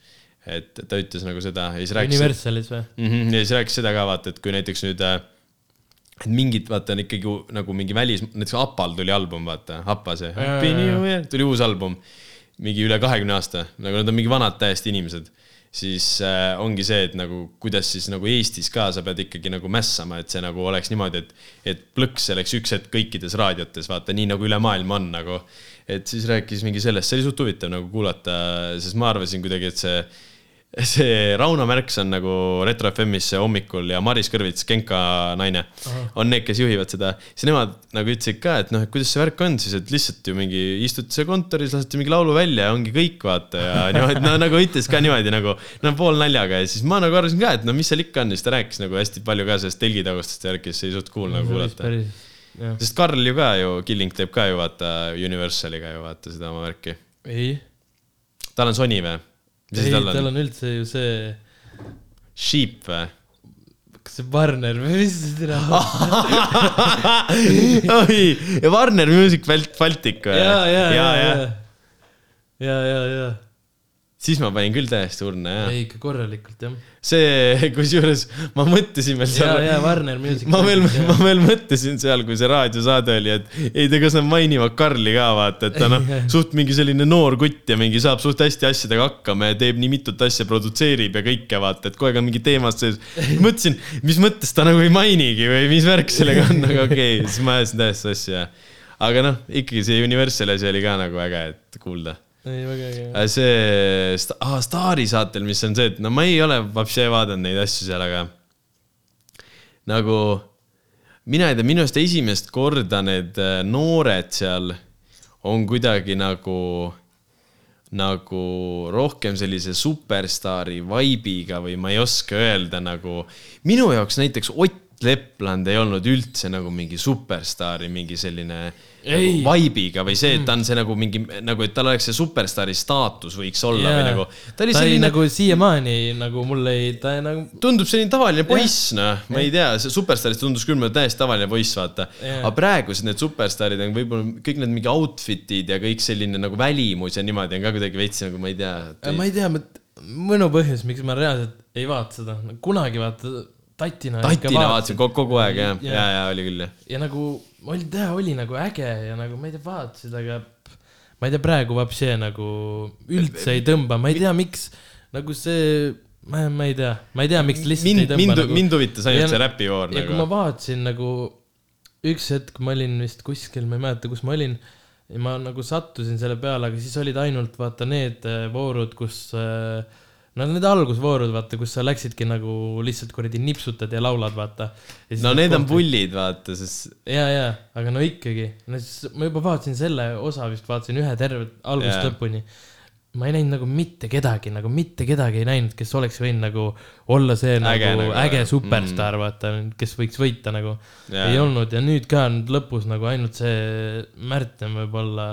Et ta ütles nagu seda ja siis rääkis. Universalis või? mm. -hmm. ja siis rääkis seda ka vaata, et kui näiteks nüüd, et mingid, vaata on ikkagi nagu mingi välis, näiteks Apal tuli album, vaata, Apa see, tuli uus album. mingi üle kahekümne aasta, nagu nad on mingi vanad täiesti inimesed. siis äh, ongi see, et nagu kuidas siis nagu Eestis ka sa pead ikkagi nagu mässama, et see nagu oleks niimoodi, et, et plõks oleks üks hetk kõikides raadiotes, vaata nii nagu üle maailma on nagu. et siis rääkis mingi sellest, see oli suht huvitav nagu kuulata, sest ma arvasin kuidagi, et see see Rauno Märks on nagu Retro FM-is hommikul ja Maris Kõrvits, Genka naine, on need, kes juhivad seda. siis nemad nagu ütlesid ka, et noh, et kuidas see värk on siis, et lihtsalt ju mingi istute seal kontoris, lasete mingi laulu välja ja ongi kõik, vaata ja niimoodi, no nagu ütles ka niimoodi nagu, no poolnaljaga ja siis ma nagu arvasin ka, et no mis seal ikka on ja siis ta rääkis nagu hästi palju ka sellest telgitagustest värkist, see oli suht cool nagu kuulata. sest Karl ju ka ju, Killing teeb ka ju vaata Universaliga ju vaata seda oma värki. ei, tal on Sony või? ei, tal tal on? on üldse ju see, Sheep või? kas see Warner või mis see türa oi, Warner Music Balt- Baltic või? ja, ja, ja, ja ja, ja, ja, ja, siis ma panin küll täiesti urne, jah. ei ikka korralikult jah. see, kusjuures ma mõtlesin veel seal ja, Warner Music. ma veel, ma veel mõtlesin seal, kui see raadiosaade oli, et ei tea, kas nad mainivad Karli ka vaata, et ta noh, suht mingi selline noor kutt ja mingi saab suht hästi asjadega hakkama ja teeb nii mitut asja, produtseerib ja kõike vaata, et kogu aeg on mingi teemad sees. mõtlesin, mis mõttes ta nagu ei mainigi või mis värk sellega on, aga okei okay,, siis ma ajasin täiesti asja. aga noh, ikkagi see Universali asi oli ka nagu äge, et kuulda ei, väga äge. Äh, see sta- ah, Staari saatel, mis on see, et no ma ei ole vapsi vaadanud neid asju seal, aga nagu mina ei tea, minu arust esimest korda need äh, noored seal on kuidagi nagu, nagu rohkem sellise superstaari vibe'iga või ma ei oska öelda nagu, minu jaoks näiteks Ott Lepland ei olnud üldse nagu mingi superstaari mingi selline Ei. Nagu vibe'iga või see, et ta on see nagu mingi nagu, et tal oleks see superstaari staatus võiks olla yeah. või nagu. ta oli ta selline nagu siiamaani nagu mul ei, ta nagu, tundub selline tavaline poiss, noh, ma ei tea, see Superstaarist tundus küll mulle täiesti tavaline poiss, vaata Jaa. aga praegused need superstaarid on võib-olla kõik need mingi outfit'id ja kõik selline nagu välimus ja niimoodi on ka kuidagi veits nagu ma ei tea. ma ei tea, mõnu põhjus, miks ma reaalselt ei vaata seda, kunagi vaata tatina. tatina vaatasin kogu, kogu aeg jah, Ja- ja, ja oli küll jah. ja nagu oli, ta oli nagu äge ja nagu ma ei tea, vaatasid, aga ma ei tea, praegu vapsi nagu üldse ei tõmba, ma ei tea, miks nagu see, ma, ma ei tea, ma ei tea, miks lihtsalt mind ei, tõmba mind, nagu. mind huvitas ainult Ja- see räpivoor ja kui ma nagu. vaatasin nagu üks hetk ma olin vist kuskil, ma ei mäleta, kus ma olin. ja ma nagu sattusin selle peale, aga siis olid ainult vaata need äh, voorud, kus äh, no need algusvoorud, vaata, kus sa läksidki nagu lihtsalt kuradi nipsutad ja laulad, vaata. no need on. pullid, vaata, sest ja, ja, aga no ikkagi, no siis ma juba vaatasin selle osa vist, vaatasin ühe terve algusest Jaa. lõpuni. ma ei näinud nagu mitte kedagi, nagu mitte kedagi ei näinud, kes oleks võinud nagu olla see Äge nagu nagu, äge superstaar mm., vaata, kes võiks võita nagu. Jaa. ei olnud ja nüüd ka nüüd lõpus nagu ainult see Märten võib-olla.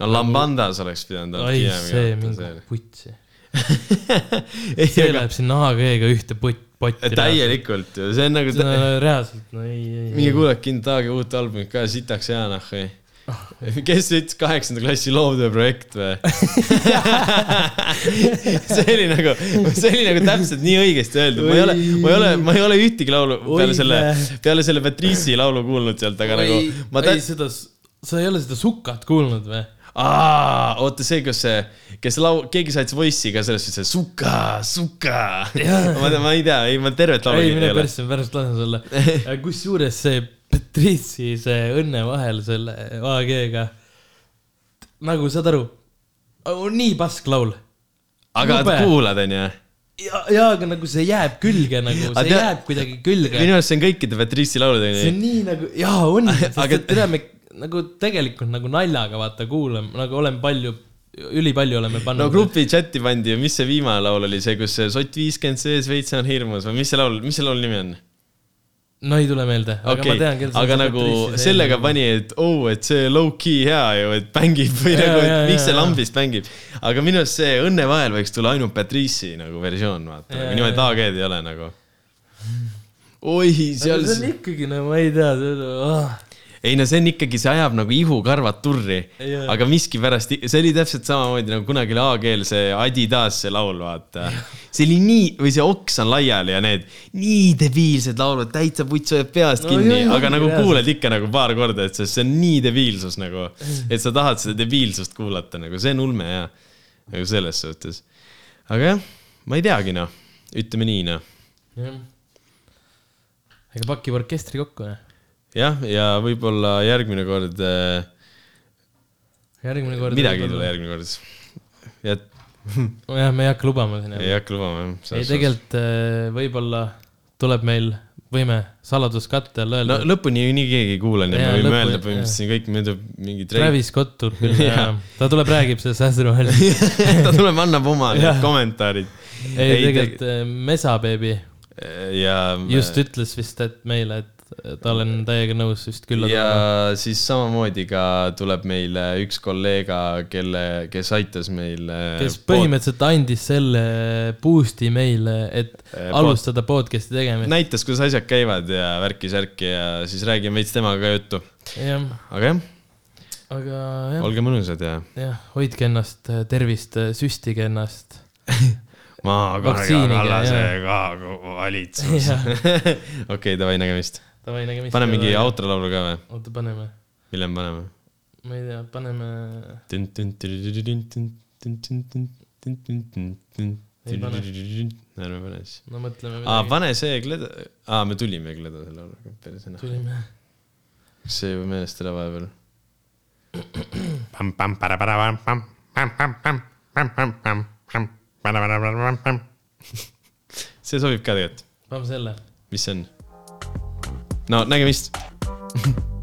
no Lambandas oleks pidanud oi, see mingi putsi. ei, see aga läheb sinna AG-ga ühte pott, potti. täielikult ju, see on nagu no,. reaalselt, no ei, ei. minge kuulake Kintage uut albumit ka, sitaks hea noh või. kes ütles kaheksanda klassi loovtööprojekt või? see oli nagu, see oli nagu täpselt nii õigesti öeldud, ma ei ole, ma ei ole, ma ei ole ühtegi laulu peale Oi, selle peale selle Patrice'i laulu kuulnud sealt, aga nagu ma ei seda, sa ei ole seda Sukat kuulnud või? aa, oota see, kus see, kes lau-, keegi saatis Voice'i ka sellest, et see suka, suka. ma, ma ei tea, ei ma tervet laulu ei, ei mine persse, pärast lasen sulle. kusjuures see Patrice'i see Õnne vahel selle AG-ga, nagu saad aru, nii pask laul. aga kuulad, onju? ja, ja aga nagu see jääb külge nagu, Aga see tea- jääb kuidagi külge. minu arust see on kõikide Patrice'i laulud, see onju on. nii nagu, jaa on, sest Aga- et tere, me nagu tegelikult nagu naljaga vaata kuulame, nagu oleme palju, ülipalju oleme pannud. no grupi chati pandi ja mis see viimane laul oli, see, kus see sott viiskümmend sees, veits on hirmus või mis see laul, mis see laulu nimi on? no ei tule meelde, aga okei ma tean küll. aga nagu sellega pani, et oh, et see low-key hea ju, et mängib või Jaa, nagu, et miks see jaa, lambist mängib. aga minu arust see Õnne vahel võiks tulla ainult Patrice'i nagu versioon, vaata, nagu niimoodi AG-d ei ole nagu. oi, seal see on ikkagi, no ma ei tea, see on oh., ei no see on ikkagi, see ajab nagu ihukarvad turri Jaa. aga miskipärast, see oli täpselt samamoodi nagu kunagi oli A-keel see Adidas see laul, vaata. see oli nii, või see Oks on laiali ja need nii debiilsed laulud, täitsa puts hoiab peast No kinni aga nagu reaalselt. kuuled ikka nagu paar korda, et see, on nii debiilsus nagu, et sa tahad seda debiilsust kuulata nagu, see on ulme ja nagu selles suhtes. aga jah, ma ei teagi noh, ütleme nii noh jah. ega pakib orkestri kokku, noh. jah, ja võib-olla järgmine kord äh, järgmine kord. midagi ei tule. järgmine kord. ja jah, me ei hakka lubama siin. ei hakka lubama jah. ei, tegelikult äh, võib-olla tuleb meil, võime saladuskatte all öelda no,. lõpuni nii keegi ei kuula, nii et me võime öelda põhimõtteliselt siin kõik mööda mingi Travis Scott tuleb küll ja ta tuleb, räägib sellest Äsru vahel. ta tuleb, annab oma kommentaarid. ei, tegelikult äh, Mesa Baby ja. just ütles vist, et meile, et ta olen täiega nõus vist külla ja tulema. siis samamoodi ka tuleb meile üks kolleega, kelle, kes aitas meil. kes põhimõtteliselt andis selle boost'i meile, et Eh, alustada podcast'i tegemist. näitas, kuidas asjad käivad ja värki-särki ja siis räägime veits temaga ka juttu. jah, aga jah, aga jah, olge mõnusad ja jah, hoidke ennast, tervist, süstige ennast. Kaja Vaktsiiniga, Kallasega valitsus. jah, okei, davai, nägemist. davai, nägemist. paneme mingi. outro laulu ka või? oota, paneme, mille me paneme? ma ei tea, paneme, ärme pane siis. no mõtleme aa, pane see Gledo, aa, me tulime Gledo selle lauluga, päris hea. tulime. kas see jääb meelest ära vahepeal? see sobib ka tegelikult. paneme selle. mis see on? No nägemist.